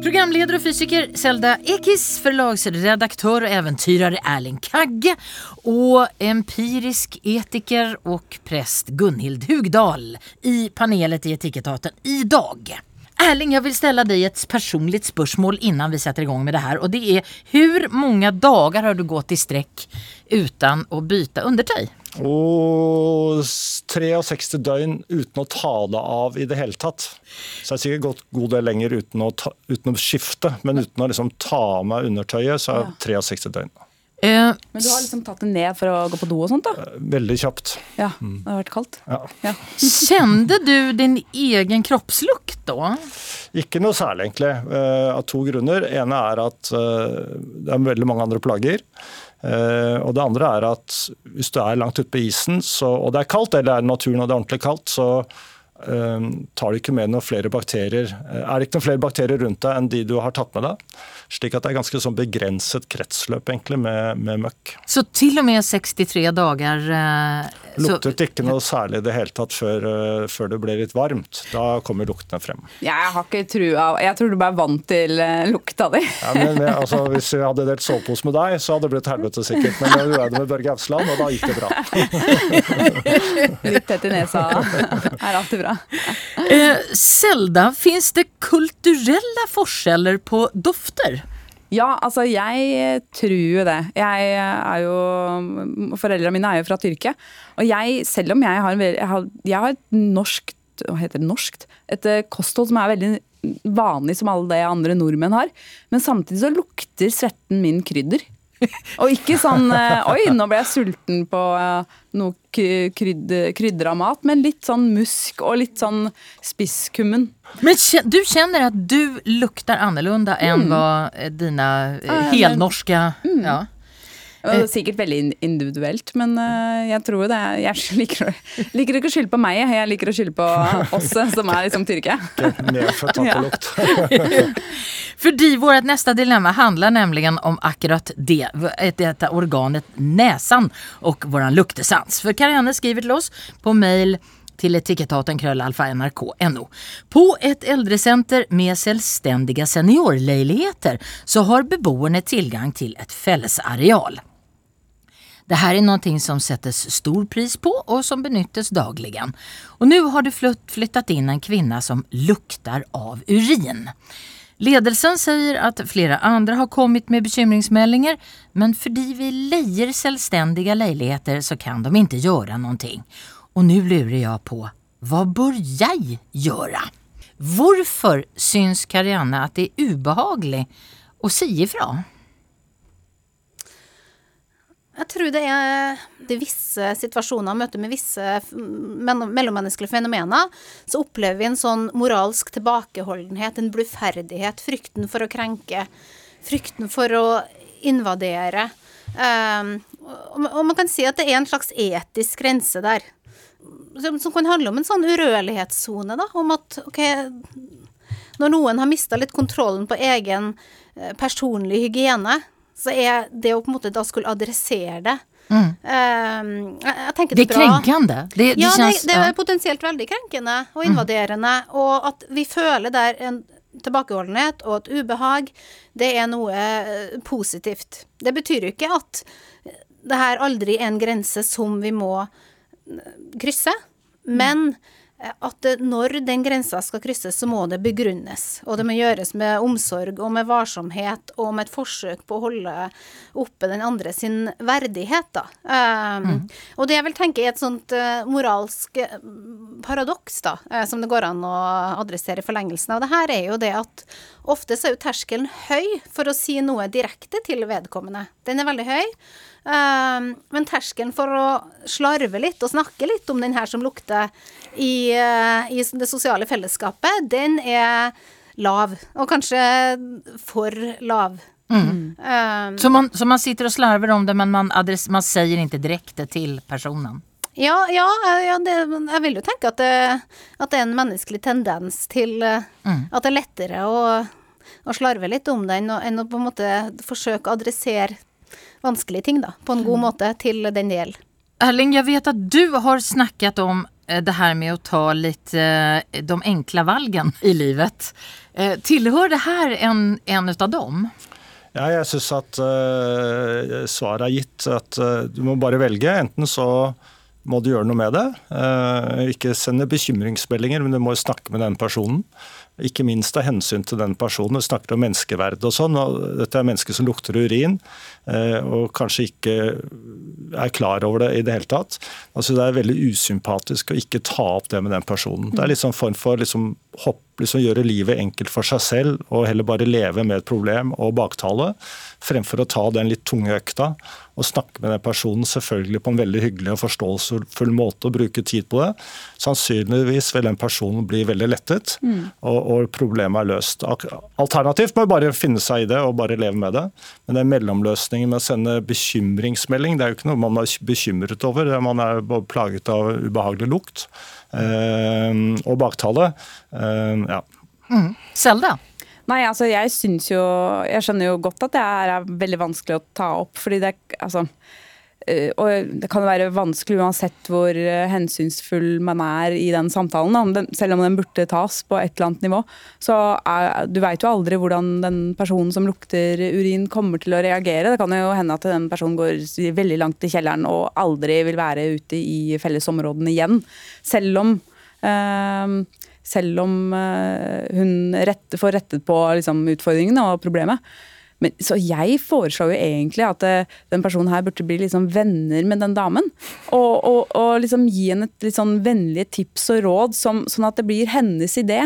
Programleder og fysiker Selda Ekis, förlagsredaktör og äventyrare Erling Kagge og empirisk etiker og prest Gunhild Hugdal i panelet i Etikettaten idag. Erling, jeg vil stille deg et personlig spørsmål innan vi setter igång med det her. Og det er, hvor mange dager har du gått i strekk uten å bytte undertøy? Og 63 døgn uten å ta det av i det hele tatt. Så jeg har sikkert gått god del lenger uten å, ta, uten å skifte, men uten å liksom ta av meg undertøyet, så er det 63 døgn. Eh, Men du har liksom tatt det ned for å gå på do og sånt, da? Veldig kjapt. Ja, det har vært kaldt. Ja. Ja. kjente du din egen kroppslukt da? Ikke noe særlig, egentlig, Uh, av to grunner. ene er at uh, det er veldig mange andre plager. Eh, og det andre er at hvis du er langt ute på isen, så, og det er kaldt, eller er naturen og det er ordentlig kaldt, så eh, tar du ikke med noen flere bakterier. Eh, er det ikke noen flere bakterier rundt deg enn de du har tatt med deg? Slik at det er ganske sånn begrenset kretsløp egentlig med, med møkk. Så til og med 63 dager eh, så, Luktet ikke noe særlig i det hele tatt før, eh, før det ble litt varmt. Da kommer luktene frem. Jeg har ikke trua Jeg tror du bare er vant til eh, lukta di. Ja, men, men, altså, hvis vi hadde delt sovepose med deg, så hadde det blitt helvete sikkert. Men du gjorde det med Børge Ausland, og da gikk det bra. (laughs) Litt tett i nesa er alltid bra. eh, Selda, fins det kulturelle forskjeller på dofter? Ja, altså jeg tror jo det. Jeg er jo Foreldrene mine er jo fra Tyrkia. Og jeg, selv om jeg har, jeg har, jeg har et norskt Hva heter det? Norskt? Et eh, kosthold som er veldig vanlig som alle det andre nordmenn har. Men samtidig så lukter svetten min krydder. (laughs) Og ikke sånn eh, Oi, nå ble jeg sulten på eh, noe krydder, krydra mat, men litt sånn musk og litt sånn spisskummen. Men du kjenner at du lukter annorlunda enn mm. hva dine helnorske ja, men- helnorska... Ja. Og Sikkert veldig in- individuelt, men eh, jeg tror jo det er Jeg (laughs) liker, liker ikke å skylde på meg, jeg liker å skylde på (laughs) oss som er liksom Tyrkia. Medfødt (laughs) Ja. Fordi För vårt neste dilemma handler nemlig om akkurat det, dette organet nesen og våran luktesans. For Karianne skriver til oss på mail til etikettaten kröllalfa nrk no. På et eldresenter med selvstendige seniorleiligheter så har beboerne tilgang til et fällesareal. Det här är någonting som sättes stor pris på och som benyttes dagligen. Och nu har det flyttet flyttat in en kvinna som luktar av urin. Ledelsen sier at flere andre har kommet med bekymringsmeldinger men fordi vi lejer selvstendige leiligheter, så kan de ikke gjøre noe. Og nå lurer jeg på, hva bør jeg gjøre? Hvorfor syns Karianne at det er ubehagelig å si ifrån? Jeg tror det er de visse situasjoner, møter med visse mellommenneskelige fenomener, så opplever vi en sånn moralsk tilbakeholdenhet, en bluferdighet, frykten for å krenke, frykten for å invadere. Um, og man kan si at det er en slags etisk grense der, som, som kan handle om en sånn urørlighetssone, da, om at ok, når noen har mista litt kontrollen på egen eh, personlig hygiene, så er det å på en måte da skulle adressere det eh, jeg, jeg tenker Det det er bra. kränkande. Det, det Ja, kjennes, det, det er potensielt veldig krenkende og invaderende, og at vi føler der en tilbakeholdenhet og et ubehag, det er noe eh, positivt. Det betyr jo ikke at det her aldri er en grense som vi må eh, krysse, men eh, at når den grensa skal krysses, så må det begrunnes. Og det må gjøres med omsorg og med varsomhet og med et forsøk på å holde oppe den andre sin verdighet, da. Um, Og det jeg vil tenke er et sånt eh, moralsk eh, paradoks, da, eh, som det går an å adressere i forlengelsen av det her, er jo det at ofte så er jo terskelen høy for å si noe direkte til vedkommende. Den er veldig høy. Um, men terskelen for å slarve litt og snakke litt om den her som lukter i, eh, i det sosiale fellesskapet, den er lav. Og kanskje for lav. Um, Så man, så man sitter og slarver om det men man, adress, man sier ikke direkte til personen? Ja, ja, ja det, jeg vil jo tenke at det, at det er en menneskelig tendens til mm. at det er lettere å, å slarve litt om den enn å på en måte forsøke å adressere vanskelige ting da, på en god måte til den det gjelder. Erling, jeg vet at du har snakket om eh, det her med å ta litt eh, de enkla valgen i livet. Eh, Tillhör det her en, en av dem? Ja, jeg syns at uh, svaret er gitt. At uh, du må bare velge. Enten så må du gjøre noe med det. eh, ikke sende bekymringsmeldinger, men du må snakke med den personen. Ikke minst av hensyn til den personen. Du snakker om menneskeverd og sånn. og Dette er mennesker som lukter urin, eh, og kanskje ikke er klar over det i det hele tatt. Altså Det er veldig usympatisk å ikke ta opp det med den personen. Det er litt sånn form for liksom hopp, liksom gjøre livet enkelt for seg selv og heller bare leve med et problem og baktale, fremfor å ta den litt tunge økta og snakke med den personen selvfølgelig på en veldig hyggelig og forståelsesfull måte og bruke tid på det. Sannsynligvis vil den personen bli veldig lettet, og, og problemet er løst. Alternativt må bare finne seg i det og bare leve med det. Men den mellomløsningen med å sende bekymringsmelding, det er jo ikke noe man er bekymret over. Man er plaget av ubehagelig lukt og baktale. Eh, ja. Selda? Nei, altså jeg syns jo Jeg skjønner jo godt at det er veldig vanskelig å ta opp, fordi det altså eh, og det kan være vanskelig uansett hvor eh, hensynsfull man er i den samtalen. selv om den burde tas på et eller annet nivå. Så er, Du veit jo aldri hvordan den personen som lukter urin kommer til å reagere. Det kan jo hende at den personen går veldig langt i kjelleren og aldri vil være ute i fellesområdene igjen. Selv om øh, selv om eh, hun rette, får rettet på liksom, utfordringene og problemet. Men, så jeg foreslår jo egentlig at uh, den personen her burde bli liksom venner med den damen. Og, og, og liksom gi henne et litt sånn vennlige tips og råd, som, sånn at det blir hennes idé.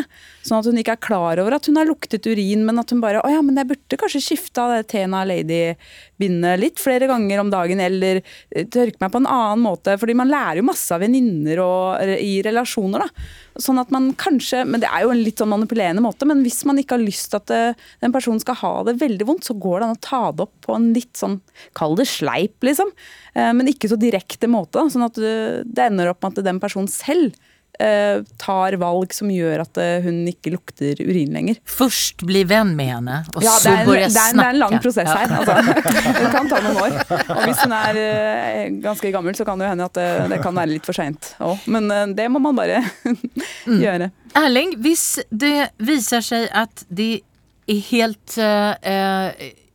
Sånn at hun ikke er klar over at hun har luktet urin, men at hun bare Å ja, men jeg burde kanskje det Tena Lady binde litt flere ganger om dagen, eller eh, tørke meg på en annen måte. fordi man lærer jo masse av venninner i relasjoner. da. Sånn at man kanskje, men Det er jo en litt sånn manipulerende måte, men hvis man ikke har lyst til at det, den personen skal ha det veldig vondt, så går det an å ta det opp på en litt sånn, kall det sleip, liksom. Eh, men ikke så direkte måte. Sånn at det ender opp med at den personen selv eh, tar valg som gjør at eh, hun ikke lukter urin lenger. Først bli venn med henne, og Ja, så det er, en, det, er en, lang prosess her. Altså. (laughs) Det kan ta noen år. Og hvis hun er eh, ganske gammel, så kan det hende at det, det kan være litt for seint òg. Men eh, det må man bare (laughs) gjøre. Erling, hvis det viser seg at det helt uh,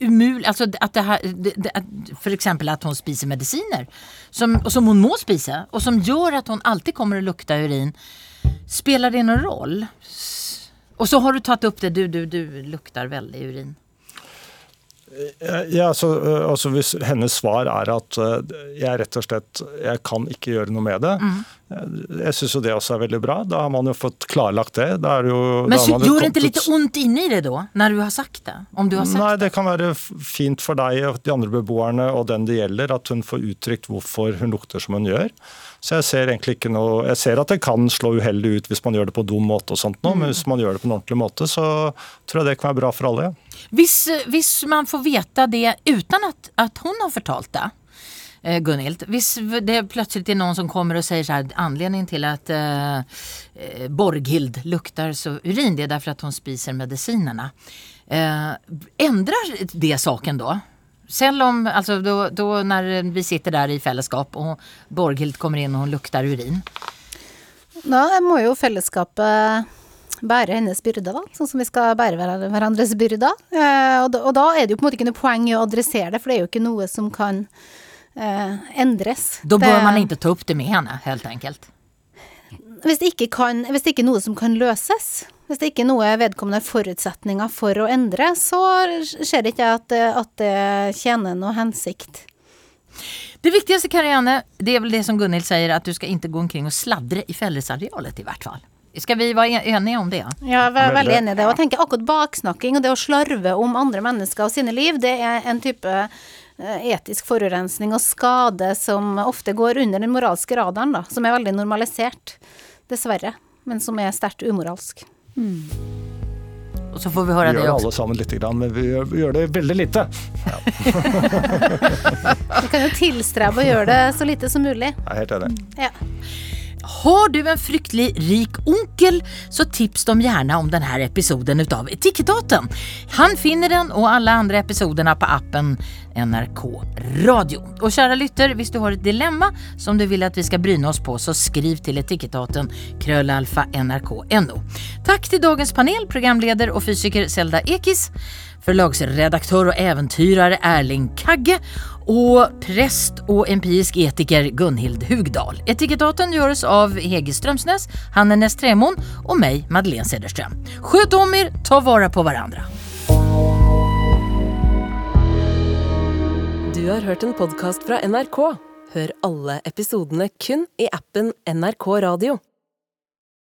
umulig altså at det her, det, at For eksempel at hun spiser medisiner, som, som hun må spise, og som gjør at hun alltid kommer å lukte urin. Spiller det noen rolle? Og så har du tatt opp det, du, du, du lukter veldig urin. Ja, altså, altså Hvis hennes svar er at øh, jeg rett og slett jeg kan ikke gjøre noe med det, jeg syns jo det også er veldig bra. Da har man jo fått klarlagt det. Da jo, Men så, man jo gjør det ikke litt vondt inni det da, når du har sagt det? Om du har sagt Nei, det kan være fint for deg og de andre beboerne og den det gjelder, at hun får uttrykt hvorfor hun lukter som hun gjør. Så jeg ser egentlig ikke noe Jeg ser at det kan slå uheldig ut hvis man gjør det på dum måte og sånt nå, men hvis man gjør det på en ordentlig måte, så tror jeg det kan være bra for alle. Ja. Hvis, hvis man får vite det uten at, at hun har fortalt det, eh, Gunhild. Hvis det plutselig er noen som kommer og sier at anledningen til at eh, eh, Borghild lukter så urin, det er derfor at hun spiser medisinene. Eh, endrer det saken da? Selv om, altså då, då när vi sitter der i fellesskap og Borghild kommer inn og hun lukter urin. Da må jo fellesskapet bære hennes byrder, da. Sånn som vi skal bære hver- hverandres byrder. Eh, og, da, og da er det jo på en måte ikke noe poeng i å adressere det, for det er jo ikke noe som kan eh, endres. Da Det- bør man ikke ta opp det med henne, helt enkelt. Hvis det, ikke kan, hvis det ikke er noe som kan løses, hvis det ikke er noe vedkommende har forutsetninger for å endre, så ser ikke jeg at, at det tjener noe hensikt. Det viktigste Karianne, det er vel det som Gunhild sier, at du skal ikke gå omkring og sladre i fellesarealet i hvert fall. Skal vi være enige om det? Ja, jeg er veldig Veldig. enig i det. Og jeg tenker akkurat baksnakking og det å slarve om andre mennesker og sine liv, det er en type eh, etisk forurensning og skade som ofte går under den moralske radaren, da. Som er veldig normalisert, dessverre. Men som er sterkt umoralsk. Og så får vi høre Vi det gjør det alle sammen lite grann, men vi gjør, vi gjør det veldig lite. (laughs) Vi kan jo tilstrebe å gjøre det så lite som mulig. Jeg er helt enig. Ja. Har du en fryktelig rik onkel, så tips dem gjerne om denne episoden av Etikettaten. Han finner den og alle andre episodene på appen NRK Radio. Og kjære lytter, hvis du har et dilemma som du vil at vi skal bryne oss på, så skriv til Etikettaten krøllalfa nrk.no. Takk til dagens panel, programleder og fysiker Selda Ekis, forlagsredaktør og eventyrer Erling Kagge och prest og empirisk etiker Gunhild Hugdal. Etikettaten gjøres av Hege Strømsnes, Hanne Næss Tremoen og meg, Madeleine Cederström. Sköt om er, ta vare på hverandre. Du har hørt en podkast fra NRK. Hør alle episodene kun i appen NRK Radio.